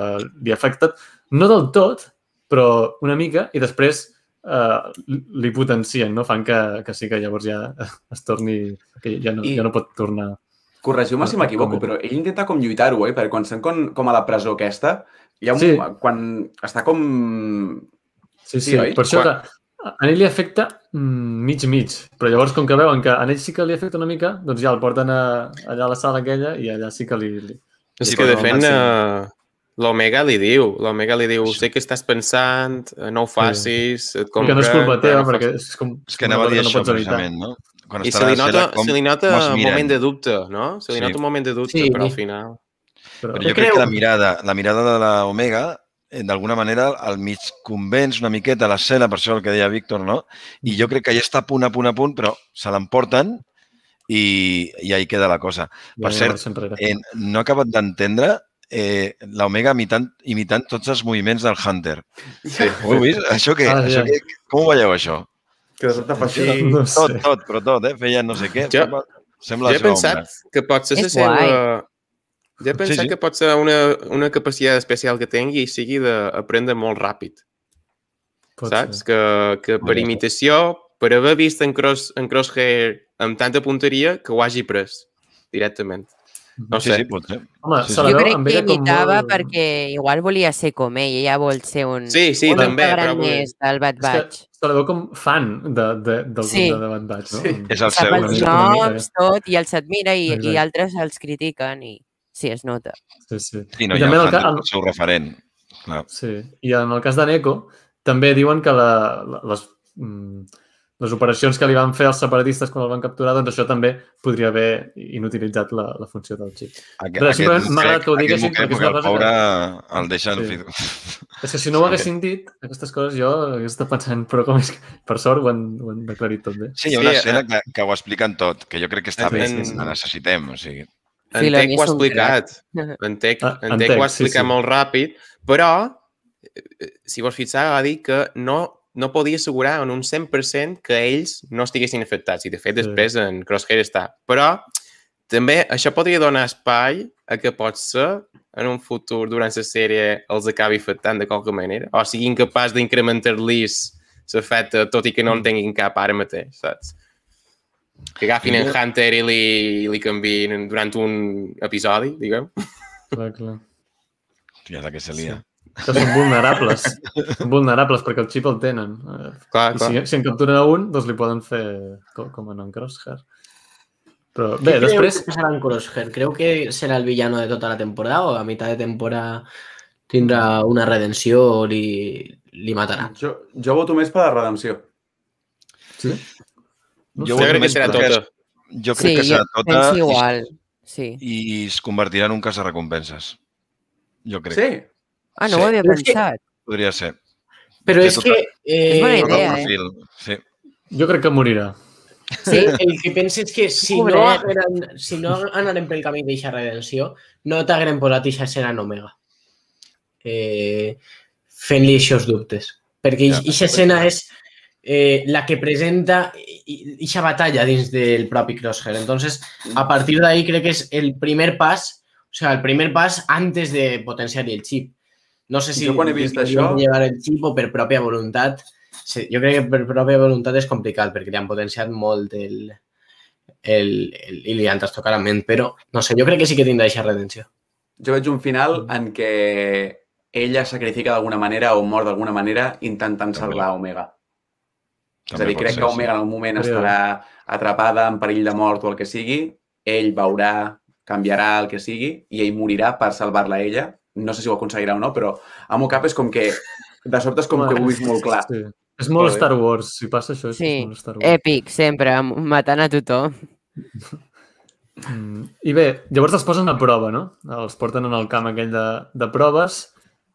[SPEAKER 1] li ha afectat, no del tot, però una mica, i després eh, li potencien, no? Fan que, que sí que llavors ja es torni... que ja no,
[SPEAKER 5] I-
[SPEAKER 1] ja no pot tornar...
[SPEAKER 5] Corregiu-me si m'equivoco, però ell intenta com lluitar-ho, eh? Perquè quan estan com, com a la presó aquesta, hi ha un...
[SPEAKER 1] Sí.
[SPEAKER 5] Quan està com...
[SPEAKER 1] Sí, sí,
[SPEAKER 5] Sí, oi?
[SPEAKER 1] per això
[SPEAKER 5] Quan-
[SPEAKER 1] que a ell li afecta mm, mig-mig, però llavors com que veuen que a ell sí que li afecta una mica, doncs ja el porten a, allà a la sala aquella i allà sí que li... li...
[SPEAKER 6] És
[SPEAKER 1] li
[SPEAKER 6] que, de fet, uh, l'Omega li diu, l'Omega li diu, sé que estàs pensant, eh, no ho facis, et
[SPEAKER 1] Com que no és culpa
[SPEAKER 6] compren,
[SPEAKER 1] teva,
[SPEAKER 6] no
[SPEAKER 1] perquè és com...
[SPEAKER 3] És que anava a dir això,
[SPEAKER 1] no pots evitar.
[SPEAKER 3] precisament, no? Quan
[SPEAKER 6] I se li
[SPEAKER 3] la
[SPEAKER 6] nota,
[SPEAKER 3] com,
[SPEAKER 6] se li nota un moment de dubte, no? Se li
[SPEAKER 3] Sí.
[SPEAKER 6] nota un moment de dubte,
[SPEAKER 4] Sí.
[SPEAKER 6] però al final...
[SPEAKER 1] Però,
[SPEAKER 3] Però jo crec que la mirada, la mirada de l'Omega, eh, d'alguna manera, el mig convenç una miqueta la cel·la, per això el que deia Víctor, no? I jo crec que ja està a punt, a punt, a punt, però se l'emporten i, i ahí queda la cosa. Per
[SPEAKER 1] ja
[SPEAKER 3] cert,
[SPEAKER 1] marxa enrere.
[SPEAKER 3] Eh, no he acabat d'entendre eh, l'Omega imitant, imitant tots els moviments del Hunter.
[SPEAKER 6] Sí.
[SPEAKER 3] Ho heu vist? Això què?
[SPEAKER 1] Ah,
[SPEAKER 3] això
[SPEAKER 1] ja.
[SPEAKER 3] què? Com ho veieu, això?
[SPEAKER 5] Que de sobte fa així...
[SPEAKER 1] No
[SPEAKER 3] Tot,
[SPEAKER 1] sé.
[SPEAKER 3] tot, però tot, eh? Feien no sé què.
[SPEAKER 6] Jo-
[SPEAKER 3] Sembla,
[SPEAKER 6] Jo
[SPEAKER 3] sembla
[SPEAKER 6] he pensat
[SPEAKER 3] ombra.
[SPEAKER 6] que pot ser la
[SPEAKER 2] És guai.
[SPEAKER 6] seva... Jo he pensat
[SPEAKER 3] sí.
[SPEAKER 6] que pot ser una, una capacitat especial que tingui i sigui d'aprendre molt ràpid,
[SPEAKER 1] Pot
[SPEAKER 6] saps?
[SPEAKER 1] ser.
[SPEAKER 6] Que, que per imitació, per haver vist en, cross, en Crosshair amb tanta punteria, que ho hagi pres directament. No
[SPEAKER 3] Sí,
[SPEAKER 6] sé.
[SPEAKER 3] sí, pot ser.
[SPEAKER 1] Home,
[SPEAKER 3] Sí, sí.
[SPEAKER 2] Jo crec que imitava
[SPEAKER 1] molt...
[SPEAKER 2] perquè igual volia ser com ell, ella vol ser un,
[SPEAKER 6] Sí, sí,
[SPEAKER 2] un
[SPEAKER 6] també, però
[SPEAKER 2] més del Bad
[SPEAKER 1] És que
[SPEAKER 2] Batch.
[SPEAKER 1] se la veu com fan de, de, del
[SPEAKER 2] Sí.
[SPEAKER 1] sí. de Bad Batch, no?
[SPEAKER 5] Sí.
[SPEAKER 3] És el
[SPEAKER 2] Sap
[SPEAKER 3] seu.
[SPEAKER 1] una
[SPEAKER 2] els noms, tot, i els admira i, i
[SPEAKER 1] Exacte.
[SPEAKER 2] altres els critiquen i sí, es nota.
[SPEAKER 1] Sí, sí.
[SPEAKER 3] Sí, no,
[SPEAKER 1] I
[SPEAKER 3] hi ha
[SPEAKER 1] també
[SPEAKER 3] el
[SPEAKER 1] el el-
[SPEAKER 3] el seu referent. Clar.
[SPEAKER 1] Sí, i en el cas de Neko també diuen que la, la, les, mm, les operacions que li van fer els separatistes quan el van capturar, doncs això també podria haver inutilitzat la, la funció del xip.
[SPEAKER 3] Aquest,
[SPEAKER 1] Res, simplement m'ha agradat que ho diguessin, perquè és una
[SPEAKER 3] el
[SPEAKER 1] cosa
[SPEAKER 3] pobre el deixen...
[SPEAKER 1] Sí.
[SPEAKER 3] Sí.
[SPEAKER 1] És que si no ho haguessin dit, aquestes coses jo hagués estat pensant, però com és que, per sort ho han, ho han aclarit tot bé.
[SPEAKER 3] Sí, hi ha una
[SPEAKER 6] Sí,
[SPEAKER 3] escena
[SPEAKER 6] eh.
[SPEAKER 3] que, que ho expliquen tot, que jo crec que està
[SPEAKER 6] En-
[SPEAKER 3] bé,
[SPEAKER 6] en-
[SPEAKER 3] la necessitem. O sigui,
[SPEAKER 2] Sí,
[SPEAKER 6] En
[SPEAKER 2] la
[SPEAKER 6] Tec
[SPEAKER 2] mi
[SPEAKER 6] ho ha explicat. En Tec,
[SPEAKER 1] Ah,
[SPEAKER 6] en
[SPEAKER 1] en
[SPEAKER 6] Tec
[SPEAKER 1] Tec,
[SPEAKER 6] ho ha
[SPEAKER 1] sí,
[SPEAKER 6] explicat
[SPEAKER 1] sí.
[SPEAKER 6] molt ràpid, però, eh, si vos fixar, va dir que no, no podia assegurar en un 100% que ells no estiguessin afectats. I, de fet,
[SPEAKER 1] Sí.
[SPEAKER 6] després en Crosshair està. Però també això podria donar espai a que pot ser en un futur, durant la sèrie, els acabi afectant de qualque manera. O sigui, incapaç d'incrementar-los l'efecte, tot i que no en tinguin cap ara mateix, saps? Que agafin en Hunter i li, li canvien durant un episodi, diguem.
[SPEAKER 1] Clar, clar.
[SPEAKER 3] ja què se lia.
[SPEAKER 1] Que són vulnerables. són vulnerables perquè el xip el tenen. Eh,
[SPEAKER 6] Clar,
[SPEAKER 1] I
[SPEAKER 6] clar.
[SPEAKER 1] si, si en capturen a un, doncs li poden fer com, com en Crosshair. Però bé,
[SPEAKER 4] Què creu
[SPEAKER 1] després...
[SPEAKER 4] que passarà en Crosshair? Creu que serà el villano de tota la temporada o a mitad de temporada tindrà una redenció o li, li matarà?
[SPEAKER 5] Jo, jo voto més per la redempció.
[SPEAKER 1] Sí? No
[SPEAKER 3] Jo ho
[SPEAKER 6] crec que serà tota.
[SPEAKER 3] Jo crec
[SPEAKER 2] Sí,
[SPEAKER 3] que serà tota
[SPEAKER 2] penso igual. Sí.
[SPEAKER 3] i es convertirà en un cas de recompenses. Jo crec.
[SPEAKER 5] Sí.
[SPEAKER 2] Ah, no
[SPEAKER 3] Sí.
[SPEAKER 2] ho havia pensat.
[SPEAKER 3] Podria ser.
[SPEAKER 4] Però és
[SPEAKER 3] tota-
[SPEAKER 4] que... Eh,
[SPEAKER 2] És bona idea, eh?
[SPEAKER 3] Sí.
[SPEAKER 1] Jo crec que morirà.
[SPEAKER 4] Sí, el que penso és que si no, hagueren, si no anarem pel camí d'eixa redenció, no t'hagueren posat eixa escena en Omega. Eh, Fent-li aquests dubtes. Perquè
[SPEAKER 3] Ja,
[SPEAKER 4] eixa escena és eh, la que presenta eixa batalla dins del propi Crosshair. Entonces, a partir d'ahí crec que és el primer pas, o sea, el primer pas antes de potenciar el chip. No sé si
[SPEAKER 5] Jo quan he vist això-
[SPEAKER 4] llevar el chip o per pròpia voluntat. Sí, jo crec que per pròpia voluntat és complicat perquè li han potenciat molt el, el, el, i li han trastocat la ment, però no sé, jo crec que sí que tindrà aquesta redenció.
[SPEAKER 5] Jo veig un final en què ella sacrifica d'alguna manera o mor d'alguna manera intentant salvar Omega. És a
[SPEAKER 3] També
[SPEAKER 5] dir, crec
[SPEAKER 3] ser,
[SPEAKER 5] que
[SPEAKER 3] sí.
[SPEAKER 5] Omega en un moment
[SPEAKER 1] Podria
[SPEAKER 5] estarà atrapada en perill de mort o el que sigui, ell veurà, canviarà el que sigui i ell morirà per salvar-la a ella. No sé si ho aconseguirà o no, però a meu cap és com que de sobte és com que ho he vist molt clar.
[SPEAKER 1] Sí. És molt. Star Wars. Si passa això, és
[SPEAKER 2] Sí,
[SPEAKER 1] molt Star Wars.
[SPEAKER 2] èpic, sempre, matant a tothom.
[SPEAKER 1] Mm. I bé, llavors els posen a prova, no? Els porten en el camp aquell de, de proves,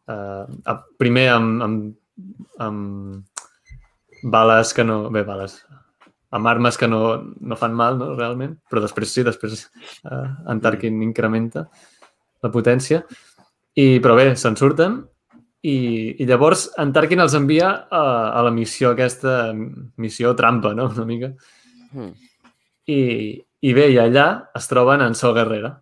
[SPEAKER 1] eh, a- primer amb, amb, amb bales que no... Bé, bales. Amb armes que no, no fan mal, no?, realment. Però després sí, després eh, en Tarkin incrementa la potència. I, però bé, se'n surten i, i llavors en Tarkin els envia a, a la missió aquesta, missió trampa, no?, una mica.
[SPEAKER 2] Mm.
[SPEAKER 1] I, i bé, i allà es troben en Sol Guerrera.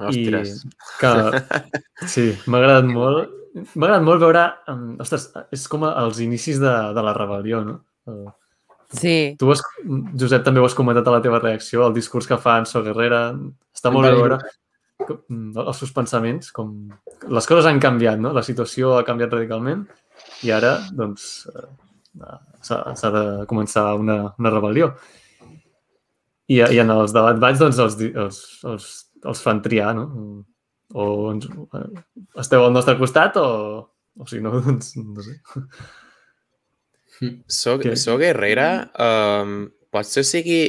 [SPEAKER 6] Ostres.
[SPEAKER 1] I que, sí, m'ha agradat molt. M'ha agradat molt veure... um, Ostres, és com els inicis de, de la rebel·lió, no? Eh,
[SPEAKER 2] Sí,
[SPEAKER 1] Tu, has, Josep, també ho has comentat a la teva reacció, el discurs que fa en So Guerrera. Està molt bé veure mm, els seus pensaments, com les coses han canviat, no? La situació ha canviat radicalment i ara, doncs, eh, s'ha de començar una, una rebel·lió. I, I en els debats doncs, els, els, els, els fan triar, no? O ens, eh, esteu al nostre costat o, o si no, doncs, no sé.
[SPEAKER 6] Soc,
[SPEAKER 1] Què?
[SPEAKER 6] soc Herrera, um, potser sigui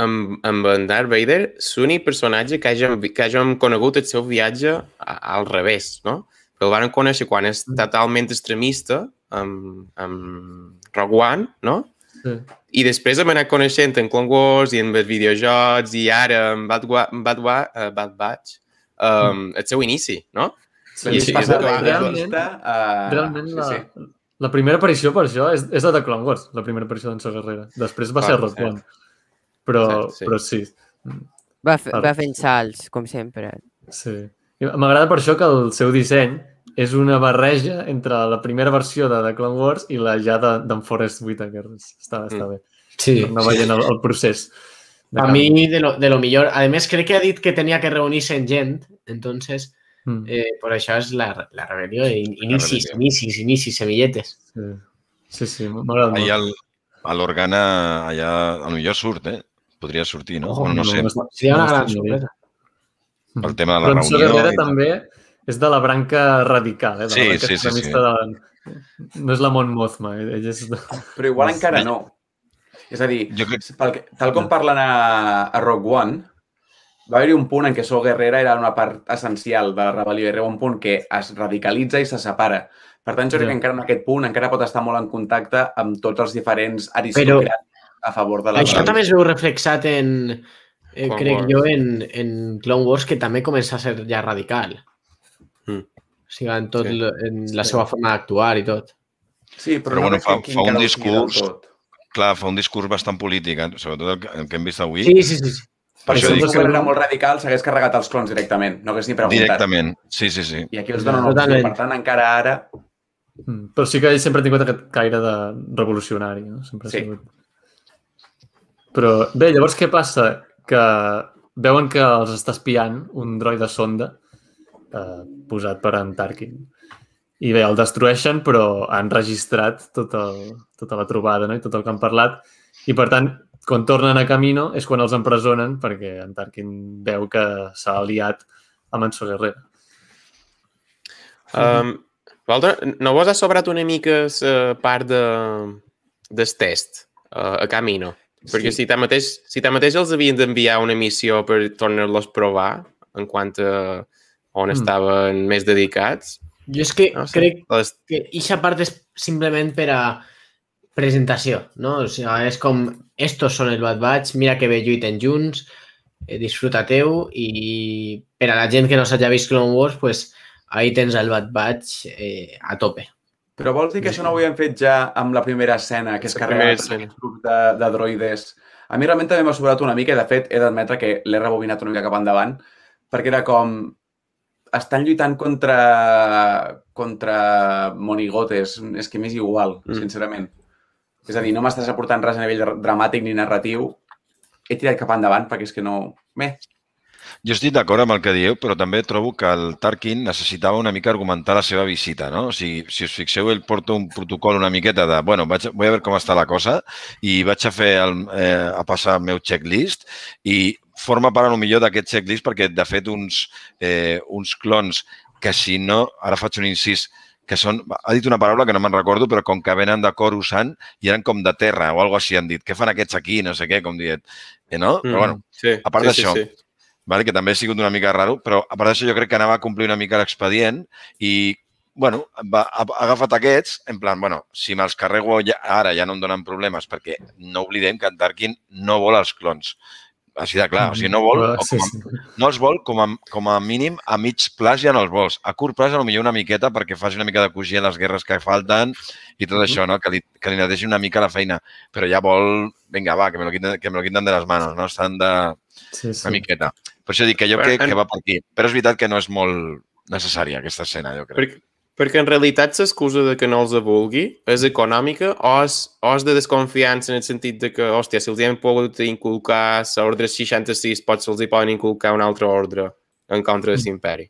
[SPEAKER 6] amb, amb en Darth Vader l'únic personatge que hàgim, que hàgim conegut el seu viatge a, al revés, no? Que el van conèixer quan és totalment extremista amb, amb Rogue One, no?
[SPEAKER 1] Sí.
[SPEAKER 6] I després hem anat coneixent en Clone Wars i en els videojocs i ara en Bad, Wa Bad, Wa uh, Bad Batch um, el seu inici, no?
[SPEAKER 1] Sí,
[SPEAKER 6] I-
[SPEAKER 5] Sí,
[SPEAKER 6] i-
[SPEAKER 5] passar
[SPEAKER 6] i-
[SPEAKER 5] de
[SPEAKER 1] realment-
[SPEAKER 5] realista a...
[SPEAKER 1] Realment,
[SPEAKER 5] sí,
[SPEAKER 1] la,
[SPEAKER 5] sí.
[SPEAKER 1] la primera aparició per això és, és la de Clone Wars, la primera aparició d'en So Guerrera. Després va
[SPEAKER 6] Clar,
[SPEAKER 1] ser Rock
[SPEAKER 6] sí.
[SPEAKER 1] One. Però,
[SPEAKER 6] Cert, sí.
[SPEAKER 1] però sí,
[SPEAKER 2] va, fe, va fent salts, com sempre.
[SPEAKER 1] sí. I M'agrada per això que el seu disseny és una barreja entre la primera versió de, de Clone Wars i la ja de- d'en Forrest Whitaker. Està, està
[SPEAKER 6] Mm.
[SPEAKER 1] bé.
[SPEAKER 4] Sí.
[SPEAKER 1] Anar veient el, el procés. De
[SPEAKER 4] A mí de lo, de lo millor. Además, crec que ha dit que tenia que reunir-se en gent, entonces,
[SPEAKER 1] Mm,
[SPEAKER 4] eh, por això és la, la rebel·lió. In- Inicis,
[SPEAKER 3] rebel·lió.
[SPEAKER 4] inicis, inicis, semilletes.
[SPEAKER 1] sí, sí, sí m'agrada molt.
[SPEAKER 3] Allà el, a l'Organa, allà, a lo millor surt, eh? Podria sortir, no?
[SPEAKER 1] Oh,
[SPEAKER 3] bueno, no, sé,
[SPEAKER 1] no,
[SPEAKER 4] Seria una
[SPEAKER 1] no
[SPEAKER 4] gran sorpresa.
[SPEAKER 3] pel tema de la
[SPEAKER 1] Però
[SPEAKER 3] reunió. I tal.
[SPEAKER 1] també és de la branca radical, eh? de
[SPEAKER 3] Sí,
[SPEAKER 1] la branca
[SPEAKER 3] sí, sí, sí.
[SPEAKER 1] De... No és la Mon Mothma, eh? ell és... De...
[SPEAKER 5] Però igual
[SPEAKER 1] Sí.
[SPEAKER 5] encara no. És a dir,
[SPEAKER 3] Jo crec,
[SPEAKER 5] pel que, tal com parlen a, a Rogue One, va haver-hi un punt en què Sol Guerrera era una part essencial de la rebel·lió i arriba un punt que es radicalitza i se separa. Per tant, jo crec que encara en aquest punt encara pot estar molt en contacte amb tots els diferents aristòcrates a favor de la
[SPEAKER 4] Això
[SPEAKER 5] rebel·lió.
[SPEAKER 4] també es veu reflexat en, eh,
[SPEAKER 6] Clone
[SPEAKER 4] crec
[SPEAKER 6] Wars.
[SPEAKER 4] jo, en, en Clone Wars, que també comença a ser ja radical.
[SPEAKER 6] Mm.
[SPEAKER 4] O sigui, en, tot,
[SPEAKER 6] Sí.
[SPEAKER 4] sí. en la seva forma d'actuar i tot.
[SPEAKER 5] Sí, però,
[SPEAKER 3] Però
[SPEAKER 5] no
[SPEAKER 3] bueno, fa- fa un discurs
[SPEAKER 5] tot.
[SPEAKER 3] Clar, fa un discurs bastant polític, eh? sobretot el que, el que hem vist avui.
[SPEAKER 4] Sí, sí, sí. sí.
[SPEAKER 3] per això
[SPEAKER 5] si
[SPEAKER 3] dic
[SPEAKER 5] Guerrera era molt radical, s'hagués carregat els clones directament, no hagués ni preguntat.
[SPEAKER 3] directament. Sí, sí, sí.
[SPEAKER 5] I aquí els donen una opció. Per tant, encara ara...
[SPEAKER 1] Mm, Però sí que ell sempre ha tingut aquest caire de revolucionari, no? Sempre ha
[SPEAKER 5] Sí.
[SPEAKER 1] sigut. Però bé, llavors què passa? Que veuen que els està espiant un droide sonda eh, posat per en Tarkin. I bé, el destrueixen, però han registrat tot el, tota la trobada no? i tot el que han parlat. I per tant, quan tornen a Camino és quan els empresonen perquè en Tarkin veu que s'ha aliat amb en So Guerrera.
[SPEAKER 6] Um, Valdo, no vos ha sobrat una mica la part de, del test uh, a camino. Perquè si tanmateix, si tanmateix els havien d'enviar una missió per tornar-los a provar en quant a on
[SPEAKER 1] Mm.
[SPEAKER 6] estaven més dedicats,
[SPEAKER 4] Jo és que
[SPEAKER 6] no sé.
[SPEAKER 4] crec
[SPEAKER 6] Les,
[SPEAKER 4] que eixa part és simplement per a presentació, no? O sigui, és com, estos són el Bad Batch, mira que bé lluiten junts, eh, disfruta-teu i per a la gent que no s'hagi vist Clone Wars, pues, ahí tens el Bad Batch eh, a tope.
[SPEAKER 5] Però vols dir que això no ho havien fet ja amb la primera escena, que és
[SPEAKER 6] escena.
[SPEAKER 5] aquest grup de, de droides? A mi realment també m'ha sobrat una mica i, de fet, he d'admetre que l'he rebobinat una mica cap endavant, perquè era com... Estan lluitant contra, contra monigotes. És que m'és igual,
[SPEAKER 6] Mm.
[SPEAKER 5] sincerament. És a dir, no m'estàs aportant res a nivell dra- dramàtic ni narratiu. He tirat cap endavant perquè és que no... Bé,
[SPEAKER 3] Jo estic d'acord amb el que dieu, però també trobo que el Tarkin necessitava una mica argumentar la seva visita, no? O sigui, si us fixeu, ell porta un protocol una miqueta de, bueno, vaig, a- vull a veure com està la cosa i vaig a fer, el, eh, a passar el meu checklist i forma part, a lo millor, d'aquest checklist perquè, de fet, uns, eh, uns clons que si no, ara faig un incís, que són, ha dit una paraula que no me'n recordo, però com que venen de Coruscant i eren com de terra o alguna així han dit. Què fan aquests aquí? No sé què, com dient. Eh, no? Però bueno,
[SPEAKER 6] sí,
[SPEAKER 3] a part
[SPEAKER 6] sí,
[SPEAKER 3] d'això,
[SPEAKER 6] Sí, sí.
[SPEAKER 3] vale? que també ha sigut una mica raro, però a part d'això jo crec que anava a complir una mica l'expedient i, bueno, va, ha, ha agafat aquests, en plan, bueno, si me'ls carrego ja, ara ja no em donen problemes, perquè no oblidem que en Tarkin no vol els clons. Així de clar, o sigui, no vol, o com a, no els vol, com a, com a mínim, a mig plaç ja no els vols. A curt plaç, potser una miqueta perquè faci una mica de cosir les guerres que falten i tot això, no? que, li, que li neteixi una mica la feina. Però ja vol, vinga, va, que me lo quiten, que me lo quiten de les manos, no? Estan de,
[SPEAKER 1] sí, sí.
[SPEAKER 3] una miqueta. Per això dic que jo crec que va per aquí. Però és veritat que no és molt necessària aquesta escena, jo crec.
[SPEAKER 6] Perquè, perquè en realitat l'excusa de que no els vulgui és econòmica o és, o és de desconfiança en el sentit de que, hòstia, si els hi hem pogut inculcar l'ordre 66, potser se'ls hi poden inculcar una altra ordre en contra de l'imperi.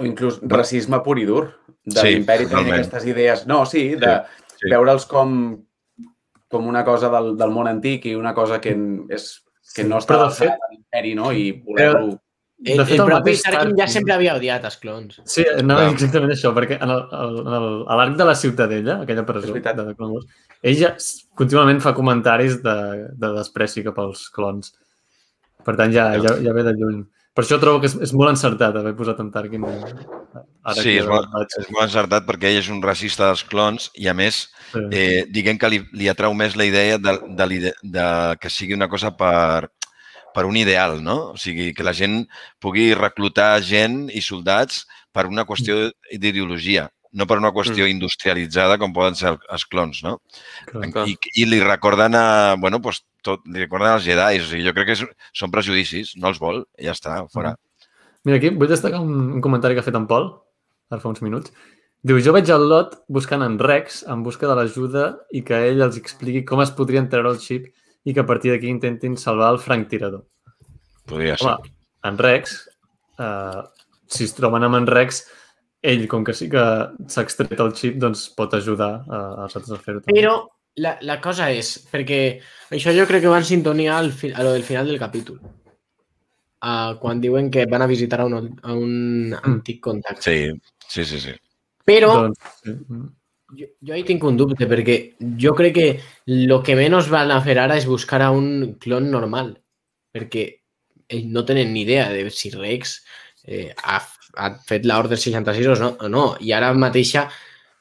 [SPEAKER 5] o inclús racisme pur i dur. De
[SPEAKER 3] Sí,
[SPEAKER 5] l'imperi tenir aquestes idees... No, sí, de
[SPEAKER 3] sí.
[SPEAKER 5] veure'ls com, com una cosa del, del món antic i una cosa que, és, que
[SPEAKER 1] Sí,
[SPEAKER 5] no està
[SPEAKER 1] però de
[SPEAKER 5] fet... l'imperi, no? I voler-lo...
[SPEAKER 4] El,
[SPEAKER 1] De fet,
[SPEAKER 4] el
[SPEAKER 1] el
[SPEAKER 4] propi Tarkin ja sempre havia odiat els clons.
[SPEAKER 1] Sí, anava
[SPEAKER 3] Clar.
[SPEAKER 1] exactament això, perquè en el- el- en el- a l'arc de la Ciutadella, aquella presó de Clone Wars, ell ja contínuament fa comentaris de, de despreci cap als clons. Per tant, ja, ja, ja ve de lluny. Per això trobo que és, és molt encertat haver posat en Tarkin. eh, Ara
[SPEAKER 3] Sí, és molt, és molt encertat perquè ell és un racista dels clons i, a més,
[SPEAKER 1] Sí.
[SPEAKER 3] eh, diguem que li, li atrau més la idea de, de, l'ide- de que sigui una cosa per, per un ideal, no? O sigui, que la gent pugui reclutar gent i soldats per una qüestió d'ideologia, no per una qüestió industrialitzada com poden ser els clons, no?
[SPEAKER 1] clar.
[SPEAKER 6] Clar.
[SPEAKER 3] I, i li recorden a, bueno, pues, tot, li recorden als Jedi. O sigui, jo crec que és, són prejudicis, no els vol, i ja està, fora.
[SPEAKER 1] Mira, aquí vull destacar un, un comentari que ha fet en Pol, ara fa uns minuts. Diu, jo veig el Lot buscant en Rex en busca de l'ajuda i que ell els expliqui com es podrien treure el xip i que a partir d'aquí intentin salvar el franc tirador.
[SPEAKER 3] Podria ser.
[SPEAKER 1] Home, en Rex, eh, si es troben amb en Rex, ell, com que sí que s'ha extret el xip, doncs pot ajudar eh, als altres a fer-ho.
[SPEAKER 4] Però la, la cosa és, perquè això jo crec que va en sintonia al fi, a lo del final del capítol. Uh, quan diuen que van a visitar a un, a un antic contacte.
[SPEAKER 3] Sí, sí, sí. sí.
[SPEAKER 4] Però
[SPEAKER 1] Doncs, sí. Mm.
[SPEAKER 4] jo, ahí tinc un dubte, perquè jo crec que lo que menys van a fer ara és buscar a un clon normal, perquè ells no tenen ni idea de si Rex eh, ha, ha fet l'ordre 66 o no, o no. I ara mateixa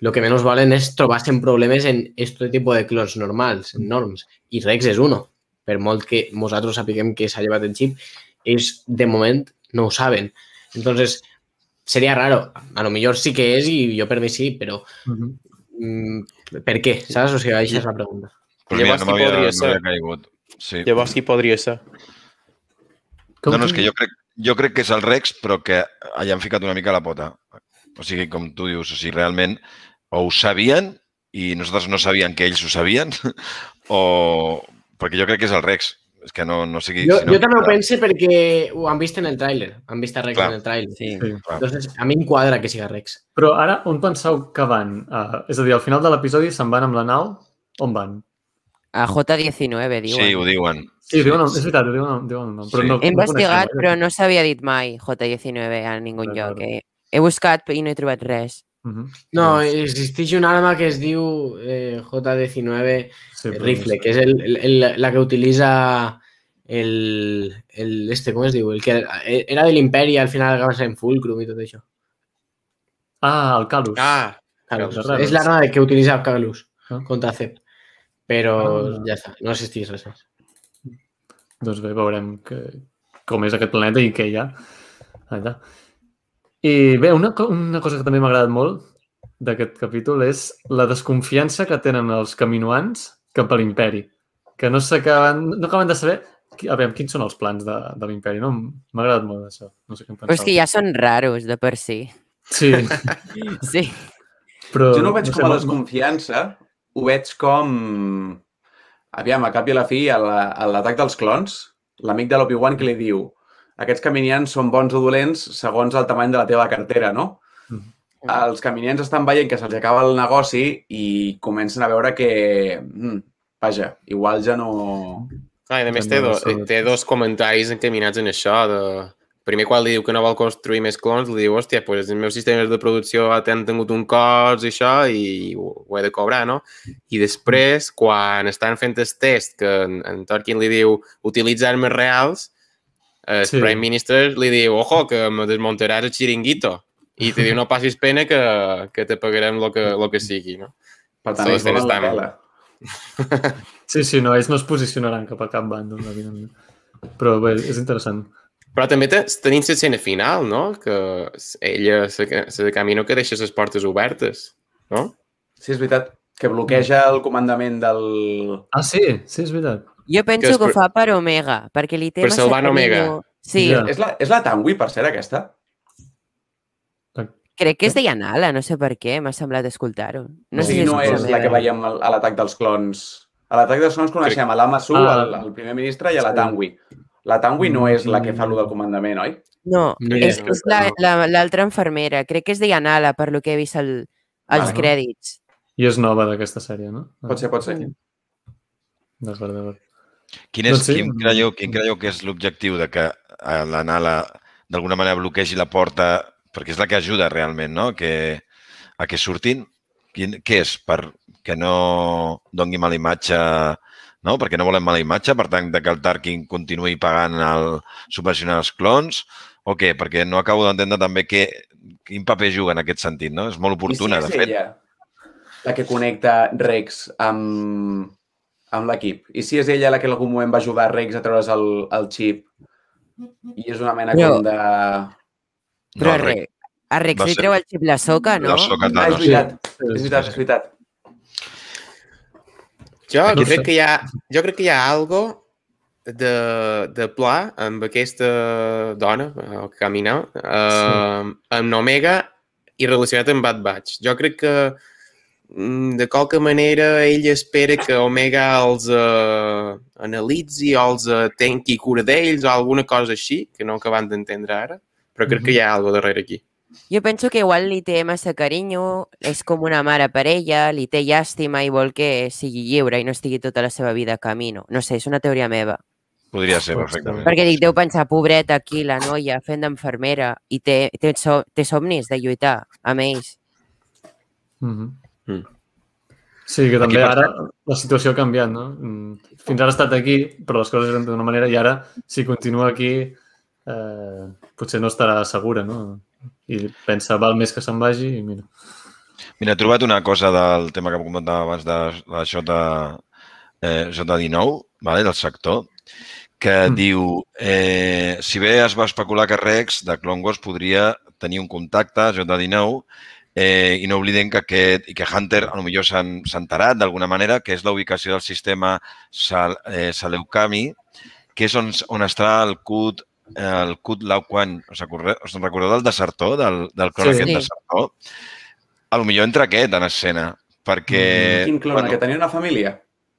[SPEAKER 4] el que menys volen és trobar-se en problemes en este tipus de clons normals, norms. I Rex és uno. Per molt que nosaltres sapiguem que s'ha llevat el xip, ells de moment no saben. Entonces, seria raro. A lo millor sí que és i jo per mi sí, però
[SPEAKER 1] Mhm.
[SPEAKER 4] Mm, per què? Saps? O sigui, això és la pregunta.
[SPEAKER 3] Pues mira,
[SPEAKER 6] Llavors,
[SPEAKER 3] no
[SPEAKER 6] qui podria
[SPEAKER 3] no
[SPEAKER 6] ser?
[SPEAKER 3] caigut. Sí.
[SPEAKER 6] Llavors, qui podria ser?
[SPEAKER 1] Com
[SPEAKER 3] No, no, és que jo crec, jo crec que és el Rex, però que allà han ficat una mica la pota. O sigui, com tu dius, o sigui, realment o ho sabien i nosaltres no sabíem que ells ho sabien, o... perquè jo crec que és el Rex. És que no, no sigui...
[SPEAKER 4] Jo,
[SPEAKER 3] si no,
[SPEAKER 4] jo també ho penso perquè ho han vist en el tràiler. Han vist a Rex
[SPEAKER 3] Clar.
[SPEAKER 4] en el tràiler.
[SPEAKER 2] Sí.
[SPEAKER 1] Sí.
[SPEAKER 4] Entonces, a mi em quadra que siga Rex.
[SPEAKER 1] Però ara, on penseu que van? Uh, és a dir, al final de l'episodi se'n van amb la nau? On van?
[SPEAKER 2] A J19, diuen.
[SPEAKER 3] Sí, ho diuen.
[SPEAKER 1] Sí, diuen, el- és veritat, ho diuen, diuen nom. Però
[SPEAKER 3] Sí.
[SPEAKER 1] no,
[SPEAKER 2] He investigat,
[SPEAKER 1] no
[SPEAKER 2] però no s'havia dit mai J19 a ningun lloc. Eh? He buscat i no he trobat res.
[SPEAKER 1] Mhm.
[SPEAKER 4] No, existeix una arma que es diu eh, J19
[SPEAKER 1] sí,
[SPEAKER 4] rifle,
[SPEAKER 1] no sé.
[SPEAKER 4] que és el, el, el- la que utilitza el, el este, com es diu? El que era de l'imperi al final acaba sent Fulcrum i tot això.
[SPEAKER 1] Ah, el Calus.
[SPEAKER 6] Ah,
[SPEAKER 4] Calus.
[SPEAKER 1] Rebels.
[SPEAKER 4] és l'arma de que utilitza Calus
[SPEAKER 1] Ah.
[SPEAKER 4] contra Cep. Però
[SPEAKER 1] Ah.
[SPEAKER 4] ja està, no existeix res més.
[SPEAKER 1] Doncs bé, veurem que, com és aquest planeta i què hi ha allà. I bé, una, una cosa que també m'ha agradat molt d'aquest capítol és la desconfiança que tenen els caminoans cap a l'imperi, que no s'acaben no acaben de saber a veure, quins són els plans de, de l'imperi, no? M'ha agradat molt això. No sé què en
[SPEAKER 2] Però és que ja són raros de per si.
[SPEAKER 1] Sí,
[SPEAKER 2] Sí.
[SPEAKER 1] però...
[SPEAKER 5] Jo no ho veig
[SPEAKER 1] sé,
[SPEAKER 5] com a desconfiança, ho veig com... Aviam, a cap i a la fi, a la- l'atac dels clons, l'amic de l'Obi-Wan que li diu aquests caminians són bons o dolents segons el tamany de la teva cartera, no?
[SPEAKER 1] Mhm.
[SPEAKER 5] Els caminians estan veient que se'ls acaba el negoci i comencen a veure que, mm, vaja, igual ja no...
[SPEAKER 6] Ah, i a més té, do, té dos comentaris encaminats en això. De... Primer, quan li diu que no vol construir més clons, li diu, hòstia, pues els meus sistemes de producció han tingut un cost i això, i ho, ho he de cobrar, no? I després, quan estan fent el test, que en, en Tolkien li diu utilitza armes reals, el
[SPEAKER 1] Sí.
[SPEAKER 6] Prime Minister li diu, ojo, que me desmuntaràs el xiringuito. I te diu, no passis pena que, que te pagarem el que, lo que sigui, no?
[SPEAKER 5] Per tant,
[SPEAKER 6] Sí,
[SPEAKER 5] es volen la.
[SPEAKER 1] Sí, sí, no, ells no es posicionaran cap a cap bàndol, evidentment. Però bé, és interessant.
[SPEAKER 6] Però també te, tenim l'escena final, no? Que ella se, se de camino que deixa les portes obertes, no?
[SPEAKER 5] Sí, és veritat, que bloqueja el comandament del...
[SPEAKER 1] Ah, sí? Sí, és veritat.
[SPEAKER 2] Jo penso
[SPEAKER 6] és
[SPEAKER 2] que ho fa per Omega, perquè li té
[SPEAKER 6] Per
[SPEAKER 2] massa
[SPEAKER 6] Omega.
[SPEAKER 2] carinyo. Sí,
[SPEAKER 1] Ja.
[SPEAKER 5] És la, és la Tanwi, per ser, aquesta?
[SPEAKER 2] crec que es deia Nala, no sé per què, m'ha semblat escoltar-ho.
[SPEAKER 5] No, o
[SPEAKER 2] sé si
[SPEAKER 5] no és
[SPEAKER 2] Omega.
[SPEAKER 5] la que veiem al- a l'atac dels clons. A l'atac dels clons coneixem a l'Ama Su,
[SPEAKER 1] Ah.
[SPEAKER 5] el, el primer ministre, i a la
[SPEAKER 1] Sí.
[SPEAKER 5] Tanwi. La Tanwi no és la que fa allò del comandament, oi?
[SPEAKER 2] No,
[SPEAKER 4] Ni
[SPEAKER 2] és, és la- la- l'altra infermera. Crec que es deia Nala, per lo que he vist el, els
[SPEAKER 5] Vale.
[SPEAKER 2] crèdits.
[SPEAKER 1] I és nova d'aquesta sèrie, no? Ah,
[SPEAKER 5] Pot ser, pot ser.
[SPEAKER 1] D'acord, d'acord.
[SPEAKER 3] Quin, és,
[SPEAKER 1] Doncs sí.
[SPEAKER 3] quin, creieu, quin creieu que és l'objectiu de que eh, la Nala d'alguna manera bloquegi la porta, perquè és la que ajuda realment, no? Que, a que surtin? Quin, què és? Per que no doni mala imatge, no? Perquè no volem mala imatge, per tant, de que el Tarkin continuï pagant el subvencionar els clons, o què? Perquè no acabo d'entendre també què, quin paper juga en aquest sentit, no? És molt oportuna,
[SPEAKER 5] I si
[SPEAKER 3] de fet.
[SPEAKER 5] ella la que connecta Rex amb, amb l'equip? I si és ella la que en algun moment va ajudar Rex a treure's el, el xip i és una mena
[SPEAKER 2] Però-
[SPEAKER 5] com de...
[SPEAKER 2] Però a,
[SPEAKER 3] No,
[SPEAKER 2] Rex, a Rex li
[SPEAKER 3] ser-
[SPEAKER 2] treu el xip la soca, no?
[SPEAKER 3] La soca
[SPEAKER 5] Ah, és veritat,
[SPEAKER 1] Sí,
[SPEAKER 5] és veritat, és veritat.
[SPEAKER 6] Jo
[SPEAKER 1] Aquí
[SPEAKER 6] crec
[SPEAKER 1] està.
[SPEAKER 6] que hi ha, jo crec que hi ha algo de, de pla amb aquesta dona, eh, que camina, eh, amb Omega i relacionat amb Bad Batch. Jo crec que de qualque manera ella espera que Omega els eh, analitzi o els eh, tenqui cura d'ells o alguna cosa així, que no acabem d'entendre ara, però crec que hi ha alguna darrere aquí.
[SPEAKER 2] Jo penso que igual li té massa carinyo, és com una mare per ella, li té llàstima i vol que sigui lliure i no estigui tota la seva vida a camino. No sé, és una teoria meva.
[SPEAKER 3] Podria ser, perfectament.
[SPEAKER 2] Perquè dic, deu pensar, pobreta aquí, la noia, fent d'infermera, i té, té, so, té somnis de lluitar amb ells.
[SPEAKER 1] Mhm.
[SPEAKER 6] Mm.
[SPEAKER 1] Sí, que
[SPEAKER 3] Aquí,
[SPEAKER 1] també
[SPEAKER 3] per
[SPEAKER 1] ara la situació ha canviat, no? Mm, Fins ara ha estat aquí, però les coses eren d'una manera, i ara, si continua aquí, eh, potser no estarà segura, no? I pensa, val més que se'n vagi, i mira.
[SPEAKER 3] Mira, he trobat una cosa del tema que comentava abans de la J, eh, J19, vale, del sector, que
[SPEAKER 1] Mm.
[SPEAKER 3] mm. diu, eh, si bé es va especular que Rex de Clone Wars podria tenir un contacte, J19, eh, i no oblidem que, aquest, i que Hunter a lo millor s'han s'ha enterat d'alguna manera, que és la ubicació del sistema Sal, eh, Saleukami, que és on, on està el CUT el Kut Lau Quan, us, us en recordeu del desertor, del, del clon
[SPEAKER 1] Sí.
[SPEAKER 3] aquest
[SPEAKER 2] Sí.
[SPEAKER 3] desertor? A lo millor entra aquest en escena, perquè...
[SPEAKER 5] Quin clon, que tenia una família?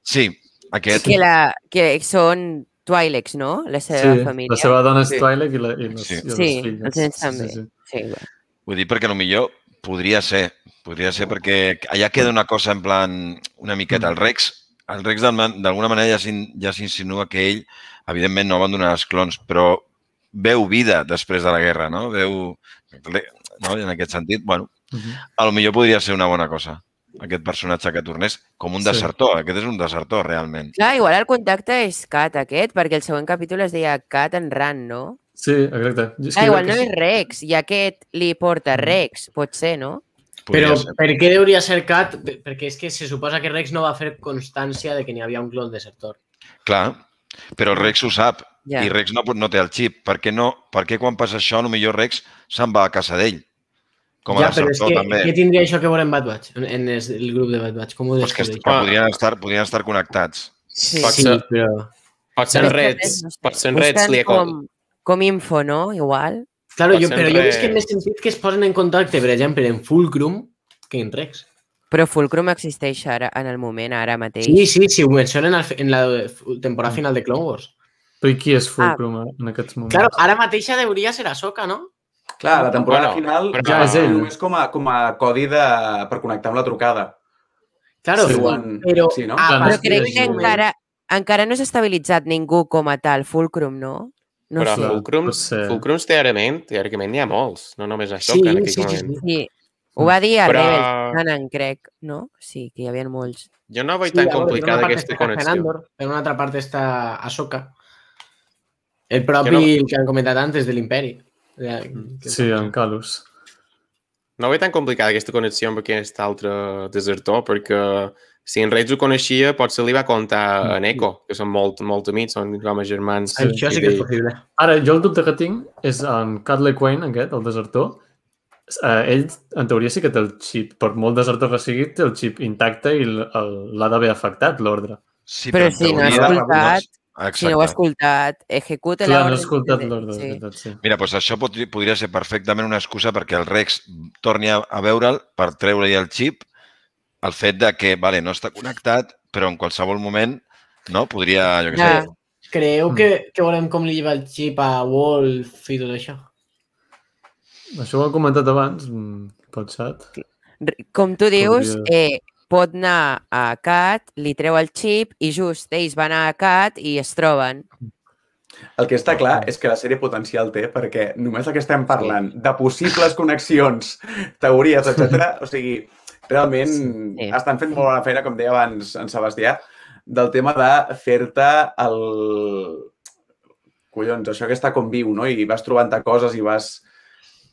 [SPEAKER 3] Sí, aquest.
[SPEAKER 2] Que, la, que són Twi'leks, no? La seva
[SPEAKER 1] sí,
[SPEAKER 2] família.
[SPEAKER 1] la seva dona és
[SPEAKER 5] Sí.
[SPEAKER 1] Twilight i, la, i, les,
[SPEAKER 3] Sí.
[SPEAKER 1] i les
[SPEAKER 2] Sí,
[SPEAKER 1] filles.
[SPEAKER 2] els nens també.
[SPEAKER 1] Sí, sí.
[SPEAKER 2] Sí, bueno.
[SPEAKER 3] Vull dir, perquè a lo millor podria ser, podria ser perquè allà queda una cosa en plan una miqueta. El Rex, el Rex d'alguna manera ja s'in- ja s'insinua que ell, evidentment, no abandonarà els clons, però veu vida després de la guerra, no? Veu, no? I en aquest sentit, bueno,
[SPEAKER 1] Mhm.
[SPEAKER 3] a lo millor podria ser una bona cosa, aquest personatge que tornés com un
[SPEAKER 1] Sí.
[SPEAKER 3] desertor. Aquest és un desertor, realment.
[SPEAKER 2] Clar, igual el contacte és Cat aquest, perquè el següent capítol es deia Cat en Ran, no?
[SPEAKER 1] Sí, exacte. És
[SPEAKER 2] Ah,
[SPEAKER 1] jo
[SPEAKER 2] igual no
[SPEAKER 1] que
[SPEAKER 2] és Rex, i aquest li porta Rex, pot ser, no?
[SPEAKER 4] Però
[SPEAKER 3] ser.
[SPEAKER 4] per què hauria ser Cat? Perquè és que se suposa que Rex no va fer constància de que n'hi havia un clon desertor.
[SPEAKER 3] Clar, però Rex ho sap
[SPEAKER 2] Ja.
[SPEAKER 3] i Rex no, pot- no té el xip. Per què, no, per què quan passa això, potser Rex se'n va a casa d'ell? Com a
[SPEAKER 4] ja, però és que
[SPEAKER 3] també.
[SPEAKER 4] què tindria això que veure en Bad Batch? En, en el grup de Bad Batch? Com ho
[SPEAKER 3] Pues que, que podrien, estar, podrien estar connectats.
[SPEAKER 2] Sí.
[SPEAKER 6] Pot
[SPEAKER 4] Sí,
[SPEAKER 6] ser-
[SPEAKER 4] però...
[SPEAKER 6] Pot ser
[SPEAKER 2] Però
[SPEAKER 6] en
[SPEAKER 2] és que
[SPEAKER 6] Reds.
[SPEAKER 2] res, no sé.
[SPEAKER 6] Pot ser en Reds. Li
[SPEAKER 2] com, com info, no? Igual.
[SPEAKER 4] Claro, jo, però jo veig que més sentit que es posen en contacte, per exemple, en Fulcrum que en Rex.
[SPEAKER 2] Però Fulcrum existeix ara, en el moment, ara mateix.
[SPEAKER 4] Sí, sí, sí, ho mencionen en la temporada final de Clone Wars.
[SPEAKER 1] Però i qui és
[SPEAKER 2] Ah.
[SPEAKER 1] Fulcrum en aquests moments?
[SPEAKER 4] Claro, ara mateixa hauria ser Ahsoka, no?
[SPEAKER 5] Clar, la temporada
[SPEAKER 6] Bueno,
[SPEAKER 5] final
[SPEAKER 6] però-
[SPEAKER 5] ja
[SPEAKER 1] és ell.
[SPEAKER 5] només com a, com a codi de, per connectar amb la trucada.
[SPEAKER 4] Claro,
[SPEAKER 5] Sí, diuen-
[SPEAKER 4] però
[SPEAKER 5] sí, no?
[SPEAKER 4] a
[SPEAKER 1] Clar, no
[SPEAKER 2] Però
[SPEAKER 1] és
[SPEAKER 2] crec que encara, encara no s'ha estabilitzat ningú com a tal, Fulcrum, no? No
[SPEAKER 6] Però
[SPEAKER 2] sé.
[SPEAKER 6] Fulcrums,
[SPEAKER 1] pot ser.
[SPEAKER 6] Fulcrums teòricament, teòricament n'hi ha molts, no només això,
[SPEAKER 4] Sí,
[SPEAKER 6] que en aquell
[SPEAKER 4] sí, sí,
[SPEAKER 6] moment.
[SPEAKER 4] sí.
[SPEAKER 2] Sí. Ho va dir a
[SPEAKER 6] Però-
[SPEAKER 2] Rebels, Canon, crec, no? Sí, que hi havia molts.
[SPEAKER 6] Jo no veig
[SPEAKER 4] Sí,
[SPEAKER 6] tan
[SPEAKER 4] veure,
[SPEAKER 6] complicada aquesta connexió.
[SPEAKER 4] Andor, per una altra part està Ahsoka. El propi
[SPEAKER 6] no-
[SPEAKER 4] el que han comentat antes de l'Imperi. Ja, que-
[SPEAKER 1] Sí, en Calus.
[SPEAKER 6] No veig tan complicada aquesta connexió amb aquest altre desertor, perquè si en Reis ho coneixia, potser li va contar a Neko, que són molt, molt amics, són com a germans.
[SPEAKER 1] Sí,
[SPEAKER 4] Això sí que és possible.
[SPEAKER 1] Ara, jo el dubte que tinc és en Cadley Quain, aquest, el desertor. Eh, ell, en teoria, sí que té el xip. Per molt desertor que sigui, té el xip intacte i l'ha d'haver afectat, l'ordre.
[SPEAKER 3] Sí,
[SPEAKER 2] Però
[SPEAKER 3] en
[SPEAKER 2] si no has
[SPEAKER 3] teoria-
[SPEAKER 2] escoltat,
[SPEAKER 3] Exacte.
[SPEAKER 2] Si no ho has escoltat, executa
[SPEAKER 1] Clar, no
[SPEAKER 2] l'ordre.
[SPEAKER 1] he escoltat
[SPEAKER 2] de-
[SPEAKER 1] l'ordre,
[SPEAKER 2] sí.
[SPEAKER 1] sí. veritat, sí.
[SPEAKER 3] Mira, doncs això pot, podria ser perfectament una excusa perquè el Rex torni a, a veure'l per treure-li el xip, el fet de que, vale, no està connectat, però en qualsevol moment, no, podria, jo què
[SPEAKER 2] Ja.
[SPEAKER 3] sé,
[SPEAKER 4] Creieu que, que veurem com li lleva el xip a Wolf i tot això?
[SPEAKER 1] Això ho he comentat abans, mm, pot ser.
[SPEAKER 2] Com tu dius,
[SPEAKER 1] Podria-
[SPEAKER 2] eh, pot anar a Cat, li treu el xip i just ells van a Cat i es troben.
[SPEAKER 5] El que està clar és que la sèrie potencial té perquè només el que estem parlant de possibles connexions, teories, etc. O sigui, realment
[SPEAKER 2] Sí.
[SPEAKER 5] estan fent molt bona feina, com deia abans en Sebastià, del tema de fer-te el... Collons, això que està com viu, no? I vas trobant-te coses i vas...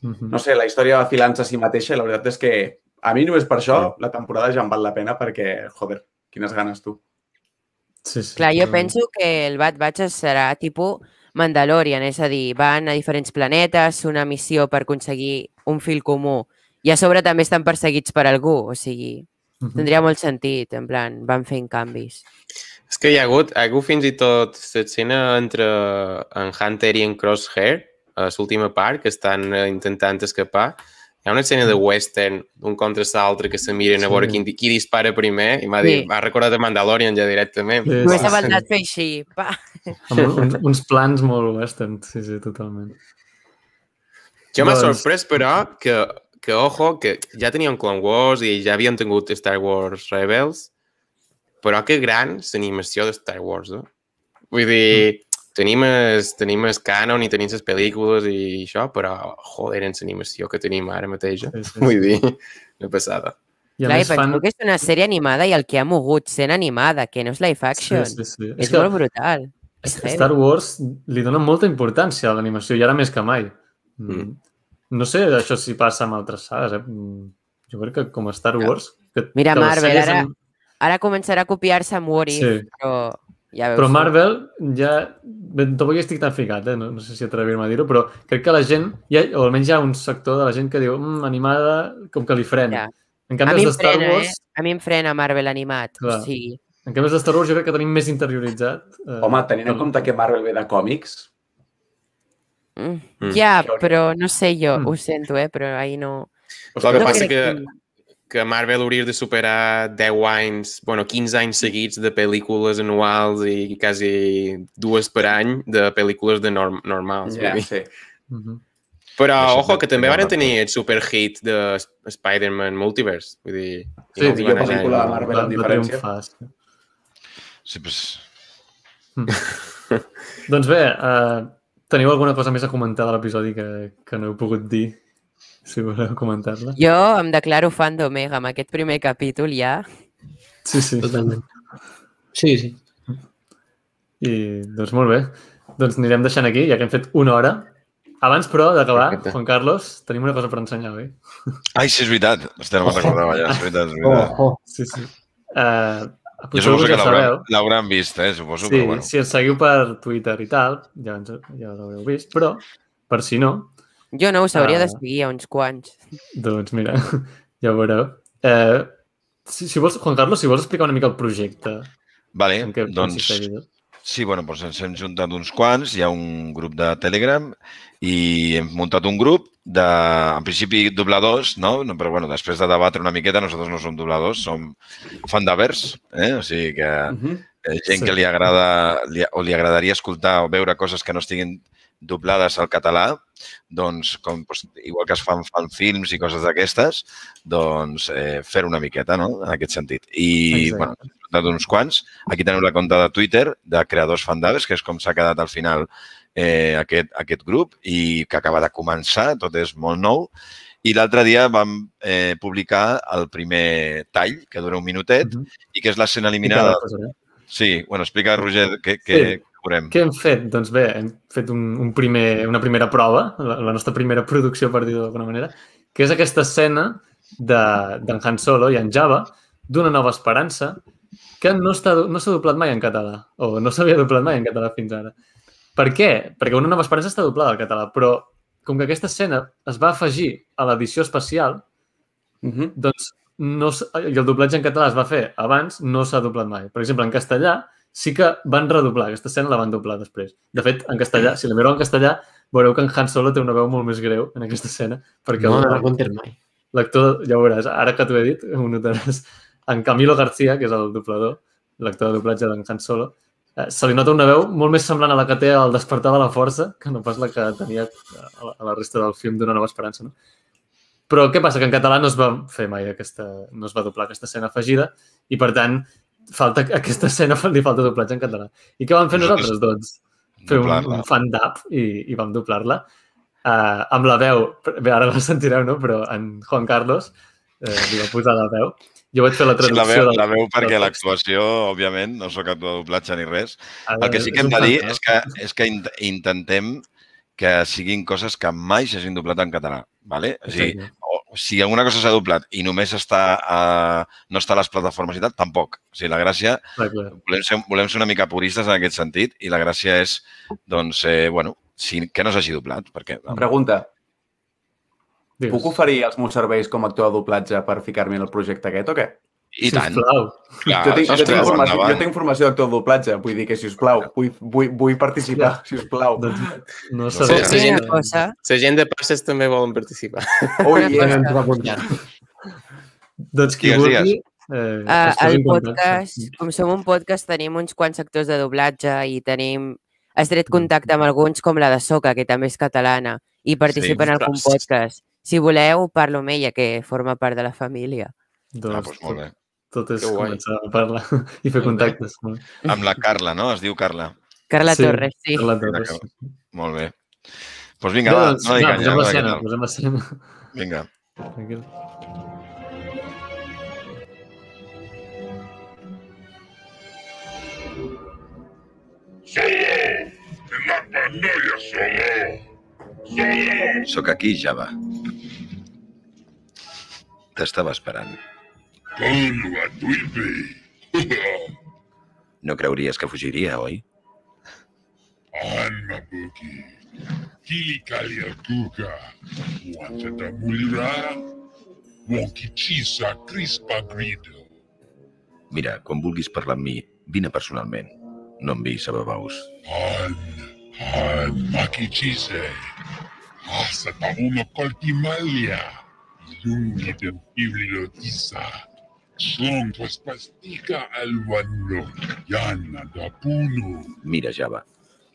[SPEAKER 1] Mhm.
[SPEAKER 5] No sé, la història va filant-se a si mateixa i la veritat és que a mi només per això la temporada ja em val la pena perquè, joder, quines ganes tu.
[SPEAKER 1] Sí, sí,
[SPEAKER 2] Clar, jo penso que el Bad Batch serà tipus Mandalorian, és a dir, van a diferents planetes, una missió per aconseguir un fil comú i a sobre també estan perseguits per algú, o sigui,
[SPEAKER 1] Mhm.
[SPEAKER 2] tindria molt sentit, en plan, van fent canvis.
[SPEAKER 6] És que hi ha hagut, hi ha hagut fins i tot l'escena entre en Hunter i en Crosshair, a l'última part, que estan eh, intentant escapar. Hi ha una escena de western, d'un contra l'altre, que se miren a veure
[SPEAKER 1] Sí.
[SPEAKER 6] qui, qui dispara primer, i m'ha
[SPEAKER 2] Sí.
[SPEAKER 6] m'ha recordat a Mandalorian ja directament.
[SPEAKER 1] Sí,
[SPEAKER 2] Només
[SPEAKER 1] sí,
[SPEAKER 2] ha
[SPEAKER 1] sí.
[SPEAKER 2] faltat fer així, pa.
[SPEAKER 1] Amb un, uns, uns plans molt western, sí, sí, totalment.
[SPEAKER 6] Jo m'ha
[SPEAKER 1] Doncs-
[SPEAKER 6] sorprès, però, que, que, ojo, que ja teníem Clone Wars i ja havien tingut Star Wars Rebels, però que gran l'animació de Star Wars, eh? Vull dir, tenim el, tenim el canon i tenim les pel·lícules i això, però, joder, en l'animació que tenim ara mateix. eh?
[SPEAKER 1] Sí, sí,
[SPEAKER 6] Vull dir, una passada.
[SPEAKER 1] I
[SPEAKER 2] Clar, i
[SPEAKER 1] fan...
[SPEAKER 2] que és una sèrie animada i el que ha mogut sent animada, que no és live action.
[SPEAKER 1] Sí, sí, sí.
[SPEAKER 2] És, molt brutal. És
[SPEAKER 1] Star Wars li dona molta importància a l'animació, i ara més que mai. Mm. No sé això si passa amb altres sagues, eh? Mm, Jo crec que com a Star Wars... Que,
[SPEAKER 2] Mira,
[SPEAKER 1] que
[SPEAKER 2] Marvel, ara-
[SPEAKER 1] en-
[SPEAKER 2] Ara començarà a copiar-se amb What If,
[SPEAKER 1] Sí.
[SPEAKER 2] però ja veus.
[SPEAKER 1] Però. Marvel ja... Tampoc hi estic tan ficat, eh? no, no sé si atrevir-me a dir-ho, però crec que la gent, ja, o almenys hi ha un sector de la gent que diu mm, animada, com que li frena.
[SPEAKER 2] Ja.
[SPEAKER 1] En
[SPEAKER 2] A
[SPEAKER 1] canvi, els
[SPEAKER 2] em
[SPEAKER 1] de Star
[SPEAKER 2] frena,
[SPEAKER 1] Wars,
[SPEAKER 2] eh? A mi em frena Marvel animat.
[SPEAKER 1] Clar.
[SPEAKER 2] O sigui,
[SPEAKER 1] en canvi, els de Star Wars jo crec que tenim més interioritzat. Eh,
[SPEAKER 5] Home, tenint en compte que Marvel ve de còmics,
[SPEAKER 2] mm,
[SPEAKER 6] Mm.
[SPEAKER 2] ja, però no sé jo,
[SPEAKER 1] Mm.
[SPEAKER 2] ho sento, eh? però ahir no...
[SPEAKER 6] El que
[SPEAKER 2] no
[SPEAKER 6] passa que, que Marvel hauria de superar 10 anys, bueno, 15 anys seguits de pel·lícules anuals i quasi dues per any de pel·lícules de norm normals.
[SPEAKER 5] ja,
[SPEAKER 6] dir.
[SPEAKER 5] sí.
[SPEAKER 1] Mhm.
[SPEAKER 6] Però,
[SPEAKER 3] Això
[SPEAKER 6] ojo, que també van tenir el superhit de Sp- Spider-Man Multiverse. Vull dir,
[SPEAKER 1] Sí,
[SPEAKER 6] els
[SPEAKER 5] millor pel·lícula de Marvel. Amb
[SPEAKER 1] va
[SPEAKER 5] diferència.
[SPEAKER 1] sí.
[SPEAKER 3] Pues,
[SPEAKER 1] Doncs bé, uh, teniu alguna cosa més a comentar de l'episodi que, que no heu pogut dir? si voleu comentar-la.
[SPEAKER 2] Jo em declaro fan d'Omega amb aquest primer capítol ja.
[SPEAKER 1] Sí, sí.
[SPEAKER 4] Totalment. Sí, sí.
[SPEAKER 1] I doncs molt bé. Doncs anirem deixant aquí, ja que hem fet una hora. Abans, però, d'acabar. Juan Carlos, tenim una cosa per ensenyar, oi?
[SPEAKER 3] Ai, sí, és veritat. Hòstia, no me'n recordava ja. És veritat, és veritat.
[SPEAKER 4] Oh, oh.
[SPEAKER 1] Sí, sí. Uh,
[SPEAKER 3] Jo suposo que l'hauran vist, eh? Suposo,
[SPEAKER 1] Sí,
[SPEAKER 3] però bueno.
[SPEAKER 1] si ens seguiu per Twitter i tal, ja, ens, ja l'haureu vist, però, per si no,
[SPEAKER 2] Jo no, us hauria
[SPEAKER 1] Ah.
[SPEAKER 2] de seguir a uns quants.
[SPEAKER 1] doncs mira, ja ho veureu. Eh, si, si vols, Juan Carlos, si vols explicar una mica el projecte
[SPEAKER 3] Vale, doncs
[SPEAKER 1] consisteix.
[SPEAKER 3] Sí, bueno, doncs ens hem juntat uns quants, hi ha un grup de Telegram i hem muntat un grup de, en principi, dobladors, no? Però, bueno, després de debatre una miqueta, nosaltres no som dobladors, som fandavers, eh? O sigui que
[SPEAKER 1] Mhm.
[SPEAKER 3] eh, gent
[SPEAKER 1] Sí.
[SPEAKER 3] que li agrada li, o li agradaria escoltar o veure coses que no estiguin doblades al català, doncs, com, doncs igual que es fan, fan films i coses d'aquestes, doncs eh, fer una miqueta, no?, en aquest sentit. I,
[SPEAKER 1] Exacte.
[SPEAKER 3] bueno, hem juntat uns quants. Aquí teniu la compte de Twitter de Creadors Fandaves, que és com s'ha quedat al final eh, aquest, aquest grup i que acaba de començar, tot és molt nou. I l'altre dia vam eh, publicar el primer tall, que dura un minutet,
[SPEAKER 1] Mhm.
[SPEAKER 3] i que és l'escena eliminada.
[SPEAKER 1] posaré.
[SPEAKER 3] Sí, bueno, explica, Roger, què, què
[SPEAKER 1] Sí.
[SPEAKER 3] veurem.
[SPEAKER 1] Què hem fet? Doncs bé, hem fet un, un primer, una primera prova, la, la nostra primera producció, per dir-ho d'alguna manera, que és aquesta escena de- d'en Han Solo i en Java d'una nova esperança que no do- no s'ha doblat mai en català, o no s'havia doblat mai en català fins ara. Per què? Perquè una nova esperança està doblada al català, però com que aquesta escena es va afegir a l'edició especial,
[SPEAKER 5] Mhm.
[SPEAKER 1] doncs no, i el doblatge en català es va fer abans, no s'ha doblat mai. Per exemple, en castellà sí que van redoblar, aquesta escena la van doblar després. De fet, en castellà, si la mireu en castellà, veureu que en Han Solo té una veu molt més greu en aquesta escena, perquè
[SPEAKER 4] No, no la contes mai.
[SPEAKER 1] l'actor, ja ho veuràs, ara que t'ho he dit, ho notaràs, en Camilo García, que és el doblador, l'actor de doblatge d'en Han Solo, eh, se li nota una veu molt més semblant a la que té al despertar de la força que no pas la que tenia a la, a la resta del film d'Una nova esperança, no? Però què passa? Que en català no es va fer mai aquesta... no es va doblar aquesta escena afegida i, per tant, falta aquesta escena li falta doblatge en català. I què vam fer
[SPEAKER 3] Nosaltres-
[SPEAKER 1] doncs? Fer un, un fan d'app i, i vam doblar-la uh, amb la veu, bé, ara la sentireu, no? Però en Juan Carlos eh, li va posar la veu. Jo vaig fer la
[SPEAKER 3] Sí,
[SPEAKER 1] traducció
[SPEAKER 3] la veu,
[SPEAKER 1] del-
[SPEAKER 3] la veu perquè
[SPEAKER 1] del
[SPEAKER 3] l'actuació, òbviament, no sóc actor de doblatge ni res. El que sí que hem de dir és que, és que int- intentem que siguin coses que mai s'hagin doblat en català. ¿vale? O sigui, o, si alguna cosa s'ha doblat i només està a, no està a les plataformes i tal, tampoc. O sigui, la gràcia, volem ser, volem ser una mica puristes en aquest sentit i la gràcia és, doncs, eh, bueno, si, que no s'hagi doblat, perquè...
[SPEAKER 5] Pregunta,
[SPEAKER 1] Digues.
[SPEAKER 5] puc oferir els meus serveis com a actor de doblatge per ficar-me en el projecte aquest o què?
[SPEAKER 3] I tant.
[SPEAKER 1] Sisplau.
[SPEAKER 3] Clar,
[SPEAKER 5] jo, tinc, jo, tinc
[SPEAKER 3] endavant.
[SPEAKER 5] jo tinc informació d'actor de doblatge, vull dir que, si us plau, vull, vull, vull participar, si us plau.
[SPEAKER 1] Doncs no
[SPEAKER 3] sé,
[SPEAKER 1] sabia.
[SPEAKER 6] sí,
[SPEAKER 2] Sí,
[SPEAKER 6] gent-
[SPEAKER 2] cosa,
[SPEAKER 6] La gent de passes també volen participar.
[SPEAKER 5] Ui,
[SPEAKER 2] una
[SPEAKER 5] yeah.
[SPEAKER 4] Ens va apuntar.
[SPEAKER 1] Doncs qui
[SPEAKER 3] Digues,
[SPEAKER 1] vulgui... Eh,
[SPEAKER 2] Uh, el podcast, com som un podcast, tenim uns quants actors de doblatge i tenim estret contacte amb alguns com la de Soca, que també és catalana, i participa en algun podcast. Si voleu, parlo amb ella, que forma part de la família.
[SPEAKER 1] Doncs,
[SPEAKER 3] Ah, doncs molt bé.
[SPEAKER 1] Tot, tot és començar a parlar i fer contactes. no?
[SPEAKER 3] Amb la Carla, no? Es diu Carla.
[SPEAKER 2] Carla
[SPEAKER 1] Sí,
[SPEAKER 2] Torres, sí.
[SPEAKER 1] Carla Torres.
[SPEAKER 3] Molt bé. Doncs pues vinga, va,
[SPEAKER 1] doncs,
[SPEAKER 3] no
[SPEAKER 1] va,
[SPEAKER 3] canya,
[SPEAKER 1] posem l'escena, posem l'escena.
[SPEAKER 3] Vinga.
[SPEAKER 1] Tranquil.
[SPEAKER 3] Sóc aquí, Java. T'estava esperant. No creuries que fugiria, oi?
[SPEAKER 7] Anna Buki. Kili Kalia Kuka. Wanta Mulira. Wonkichisa Crispa Grido.
[SPEAKER 3] Mira, quan vulguis parlar amb mi, vine personalment. No em vis a babaus.
[SPEAKER 7] Han. Han Makichise. Asa Tauna Koltimalia. Yungi de Bibliotisa. Son Paspastika Alwano. Yana da Puno.
[SPEAKER 3] Mira, Java,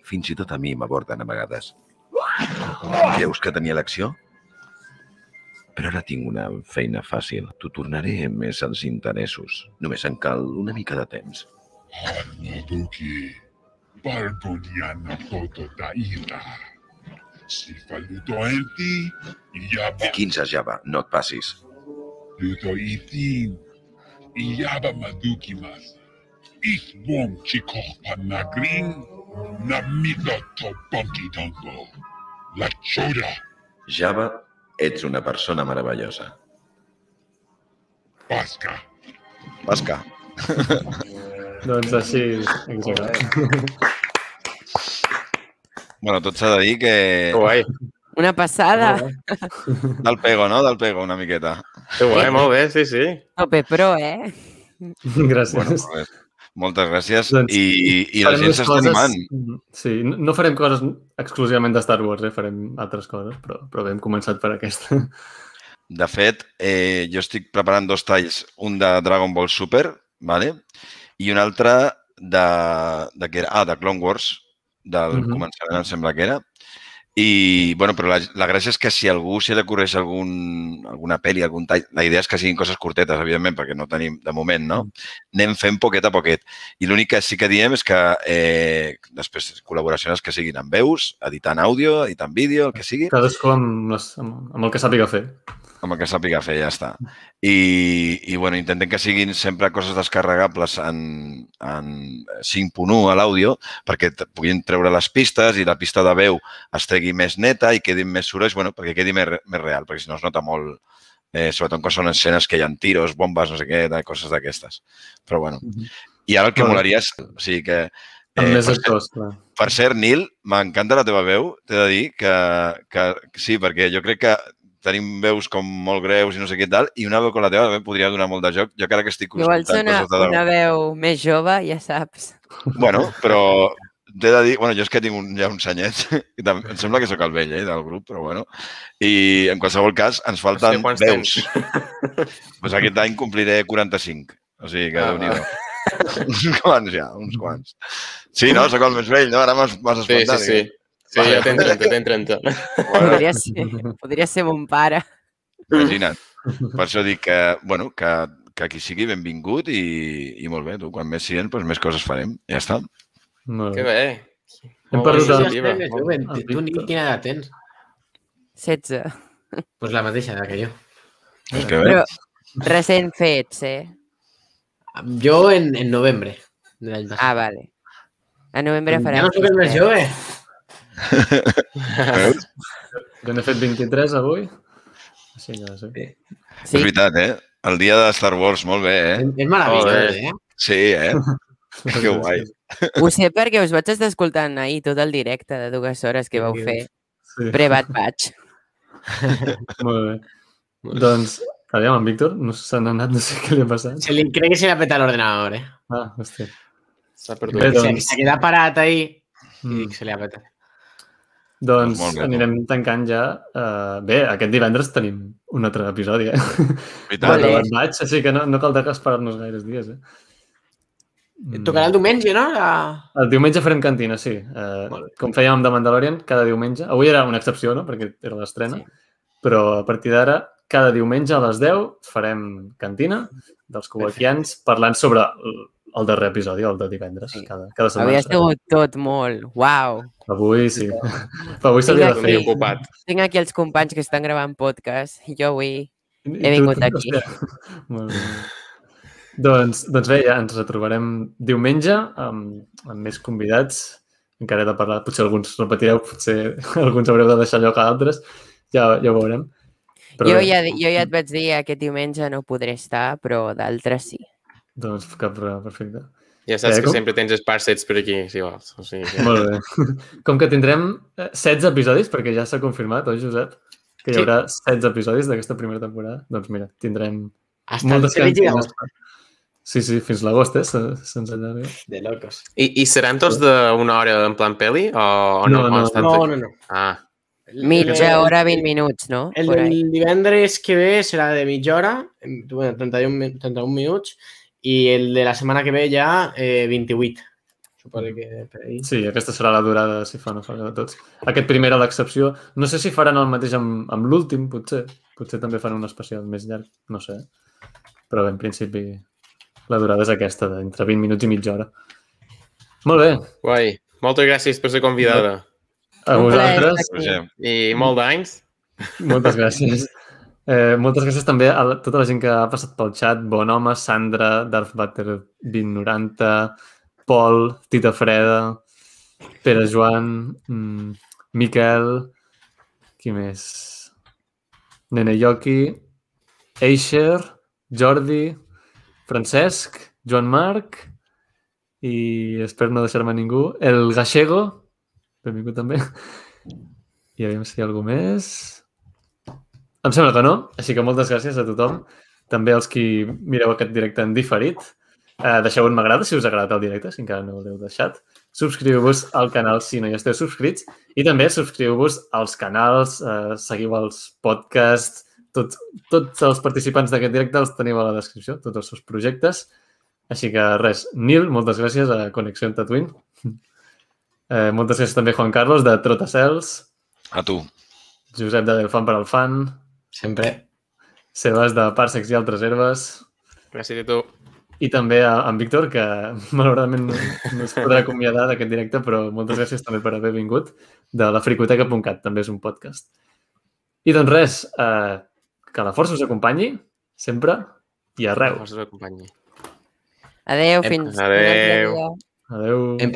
[SPEAKER 3] fins i tot a mi m'aborden a vegades. Creus que tenia l'acció? Però ara tinc una feina fàcil. T'ho tornaré més als interessos. Només em cal una mica de temps.
[SPEAKER 7] Anna Buki. Pardoniana Toto Daira. Si fa lutoenti, yaba,
[SPEAKER 3] 15, Java, no et passis.
[SPEAKER 7] lutoitin, yaba madukimas. Ich bom panagrin, namito to bunky dongo. La choda,
[SPEAKER 3] Java, ets una persona meravellosa.
[SPEAKER 7] pasca.
[SPEAKER 3] Vasca.
[SPEAKER 1] Doncs així, exacte.
[SPEAKER 3] Bueno, tot s'ha de dir que...
[SPEAKER 6] Guai.
[SPEAKER 2] Una passada.
[SPEAKER 3] Del pego, no? Del pego, una miqueta.
[SPEAKER 6] Que guai, molt bé, sí, sí.
[SPEAKER 2] Tope pro, eh?
[SPEAKER 1] Gràcies.
[SPEAKER 3] Bueno, pues, moltes gràcies.
[SPEAKER 1] Doncs
[SPEAKER 3] I, i la
[SPEAKER 1] Farem
[SPEAKER 3] gent s'està animant.
[SPEAKER 1] Sí, no farem coses exclusivament de Star Wars, eh? farem altres coses, però, però bé, hem començat per aquesta.
[SPEAKER 3] De fet, eh, jo estic preparant dos talls, un de Dragon Ball Super, vale? i un altre de, de, que era, ah, de Clone Wars, del
[SPEAKER 1] Mhm.
[SPEAKER 3] començament, em sembla que era. I, bueno, però la, la gràcia és que si algú s'hi ha de corregir algun, alguna pel·li, algun tall, la idea és que siguin coses curtetes, evidentment, perquè no tenim de moment, no? Anem fent poquet a poquet. I l'únic que sí que diem és que eh, després col·laboracions que siguin amb veus, editant àudio, editant vídeo, el que sigui,
[SPEAKER 1] Cadascú amb, les, amb, amb el que sàpiga fer.
[SPEAKER 3] Amb el que sàpiga fer, ja està. I, i bueno, intentem que siguin sempre coses descarregables en, en 5.1 a l'àudio perquè puguin treure les pistes i la pista de veu es tregui més neta i quedi més sorolls, bueno, perquè quedi més, més real, perquè si no es nota molt, eh, sobretot quan són escenes que hi ha tiros, bombes, no sé què, de coses d'aquestes. Però bueno.
[SPEAKER 1] Mhm.
[SPEAKER 3] I ara el que
[SPEAKER 1] Bueno.
[SPEAKER 3] molaria és... O sigui que...
[SPEAKER 1] Amb
[SPEAKER 3] eh,
[SPEAKER 1] més
[SPEAKER 3] per, cert,
[SPEAKER 1] actors, clar.
[SPEAKER 3] per cert, Nil, m'encanta la teva veu, t'he de dir que, que sí, perquè jo crec que tenim veus com molt greus i no sé què tal, i una veu com la teva també podria donar molt de joc. Jo que ara que estic
[SPEAKER 2] Igual
[SPEAKER 3] escoltant
[SPEAKER 2] sona
[SPEAKER 3] coses de...
[SPEAKER 2] una veu més jove, ja saps.
[SPEAKER 3] Bueno, però t'he de dir... Bueno, jo és que tinc un, ja uns anyets, i tam- em sembla que sóc el vell eh, del grup, però bueno. I en qualsevol cas ens falten
[SPEAKER 6] Hòstia, quants
[SPEAKER 3] veus. pues aquest any compliré 45. O sigui que
[SPEAKER 6] Ah,
[SPEAKER 3] déu nhi Uns quants ja, uns quants. Sí, no? Sóc el més vell, no? Ara m'has m'has
[SPEAKER 6] Sí, sí,
[SPEAKER 3] espantat.
[SPEAKER 6] sí. Sí, ja tens 30, tens 30.
[SPEAKER 3] Bueno,
[SPEAKER 2] Podria ser, podria ser mon pare.
[SPEAKER 3] Imagina't. Per això dic que, bueno, que, que qui sigui benvingut i, i molt bé, tu, quan més siguin, doncs més coses farem. Ja està.
[SPEAKER 1] Molt
[SPEAKER 6] Que
[SPEAKER 1] bé.
[SPEAKER 6] bé.
[SPEAKER 1] Hem
[SPEAKER 6] Molt
[SPEAKER 1] perdut el-
[SPEAKER 4] Tu, Nil,
[SPEAKER 1] Víctor.
[SPEAKER 4] quina edat tens?
[SPEAKER 2] 16.
[SPEAKER 4] Pues la mateixa edat que jo.
[SPEAKER 3] Pues que bé.
[SPEAKER 2] Però recent fets, eh?
[SPEAKER 4] Jo en, en novembre de l'any passat.
[SPEAKER 2] Ah, vale. A novembre
[SPEAKER 4] ja
[SPEAKER 2] farem...
[SPEAKER 4] no sóc el més
[SPEAKER 2] festa.
[SPEAKER 4] jove.
[SPEAKER 3] Veus?
[SPEAKER 1] Jo n'he fet 23 avui. Així que sí.
[SPEAKER 3] És
[SPEAKER 2] Sí,
[SPEAKER 3] veritat, eh? El dia de Star Wars, molt bé, eh?
[SPEAKER 4] És, és meravellós, eh?
[SPEAKER 3] Sí, eh? Que guai.
[SPEAKER 2] ho sé perquè us vaig estar escoltant ahir tot el directe de dues hores que vau fer.
[SPEAKER 1] sí.
[SPEAKER 2] Pre-Bad Batch.
[SPEAKER 1] Molt bé. Doncs, aviam, en Víctor, no se n'ha anat, no sé què li ha passat.
[SPEAKER 4] Se li, crec que se li ha petat l'ordenador, eh?
[SPEAKER 1] Ah, hòstia.
[SPEAKER 6] S'ha
[SPEAKER 1] Bé,
[SPEAKER 6] perdut.
[SPEAKER 4] Se,
[SPEAKER 1] doncs,
[SPEAKER 4] se queda parat ahí i
[SPEAKER 1] mm,
[SPEAKER 4] dic, se li ha petat.
[SPEAKER 1] Doncs
[SPEAKER 3] Molt bé.
[SPEAKER 1] anirem tancant ja. Uh, bé, aquest divendres tenim un altre episodi, eh?
[SPEAKER 3] Veritat.
[SPEAKER 2] Vale.
[SPEAKER 1] Vale. Vaig, així que no, no caldrà esperar-nos gaires dies, eh? Mm.
[SPEAKER 4] Tocarà el diumenge, no? La...
[SPEAKER 1] El diumenge farem cantina, sí. Uh,
[SPEAKER 4] Molt bé.
[SPEAKER 1] com fèiem amb The Mandalorian, cada diumenge. Avui era una excepció, no?, perquè era l'estrena.
[SPEAKER 2] Sí.
[SPEAKER 1] Però a partir d'ara, cada diumenge a les 10 farem cantina dels cubaquians parlant sobre el, darrer episodi, el de divendres,
[SPEAKER 2] Sí.
[SPEAKER 1] cada, cada setmana.
[SPEAKER 2] sigut tot molt. Uau.
[SPEAKER 1] Avui sí. Però avui s'havia de fer.
[SPEAKER 6] ocupat.
[SPEAKER 2] Tinc aquí els companys que estan gravant podcast. Jo avui...
[SPEAKER 1] I
[SPEAKER 2] He vingut
[SPEAKER 1] tu-
[SPEAKER 2] aquí.
[SPEAKER 1] hòstia. Molt bé. Doncs, doncs bé, ja ens retrobarem diumenge amb, amb més convidats. Encara he de parlar, potser alguns repetireu, potser alguns haureu de deixar lloc a altres. Ja, ja ho veurem.
[SPEAKER 2] Jo
[SPEAKER 1] bé,
[SPEAKER 2] ja, jo ja et vaig dir aquest diumenge no podré estar, però d'altres sí.
[SPEAKER 1] Doncs cap problema, perfecte.
[SPEAKER 6] Ja saps
[SPEAKER 1] Eh,
[SPEAKER 6] que
[SPEAKER 1] com-
[SPEAKER 6] sempre tens esparsets per aquí, si vols. O sigui, que...
[SPEAKER 1] Molt bé. Com que tindrem eh, 16 episodis, perquè ja s'ha confirmat, oi, Josep? Que hi
[SPEAKER 4] Sí.
[SPEAKER 1] haurà 16 episodis d'aquesta primera temporada. Doncs mira, tindrem
[SPEAKER 4] Hasta el
[SPEAKER 1] moltes
[SPEAKER 4] 13
[SPEAKER 1] cantines.
[SPEAKER 4] d'agost.
[SPEAKER 1] Sí, sí, fins l'agost, eh? se- Se'ns allarga.
[SPEAKER 4] De locos.
[SPEAKER 6] I, I seran tots d'una hora en plan peli? O, o no?
[SPEAKER 1] No, no,
[SPEAKER 4] No, no, no.
[SPEAKER 6] Ah,
[SPEAKER 2] Mitja hora, 20 minuts, no?
[SPEAKER 4] El
[SPEAKER 2] ahí.
[SPEAKER 4] divendres que ve serà de mitja hora, bueno, 31, mi- 31 minuts, i el de la setmana que ve ja eh, 28. Suposo que per ahí.
[SPEAKER 1] Sí, aquesta serà la durada, si fa o no fa de tots. Aquest primer a l'excepció. No sé si faran el mateix amb, amb l'últim, potser. Potser també fan un especial més llarg, no sé. Però bé, en principi la durada és aquesta, d'entre 20 minuts i mitja hora. Molt bé.
[SPEAKER 6] guai. Moltes gràcies per ser convidada.
[SPEAKER 1] A vosaltres.
[SPEAKER 6] I molt d'anys.
[SPEAKER 1] moltes gràcies. Eh, moltes gràcies també a tota la gent que ha passat pel xat. Bon home, Sandra, Darth Vader 2090, Pol, Tita Freda, Pere Joan, mm, Miquel, qui més? Nene Yoki, Eixer, Jordi, Francesc, Joan Marc i espero no deixar-me ningú. El Gallego, benvingut també. I aviam si hi ha algú més. Em sembla que no, així que moltes gràcies a tothom. També als qui mireu aquest directe en diferit. Eh, deixeu un m'agrada si us ha agradat el directe, si encara no l'heu deixat. Subscriu-vos al canal si no hi esteu subscrits i també subscriu-vos als canals, eh, seguiu els podcasts, tot, tots els participants d'aquest directe els teniu a la descripció, tots els seus projectes. Així que res, Nil, moltes gràcies a Connexió en Tatooine. Eh, moltes gràcies també Juan Carlos de Trotacels,
[SPEAKER 3] A tu.
[SPEAKER 1] Josep de Del Fan per al Fan,
[SPEAKER 4] Sempre.
[SPEAKER 1] Sebas de Parsecs i altres herbes
[SPEAKER 6] Gràcies a tu.
[SPEAKER 1] i també a, a en Víctor, que malauradament no, no es podrà acomiadar d'aquest directe, però moltes gràcies també per haver vingut, de la fricoteca.cat, també és un podcast. I doncs res, eh, que la força us acompanyi, sempre i arreu.
[SPEAKER 6] Us acompanyi.
[SPEAKER 2] Adéu,
[SPEAKER 4] Em-
[SPEAKER 2] fins...
[SPEAKER 6] Adéu.
[SPEAKER 2] un altre dia.
[SPEAKER 1] Adeu.
[SPEAKER 4] Em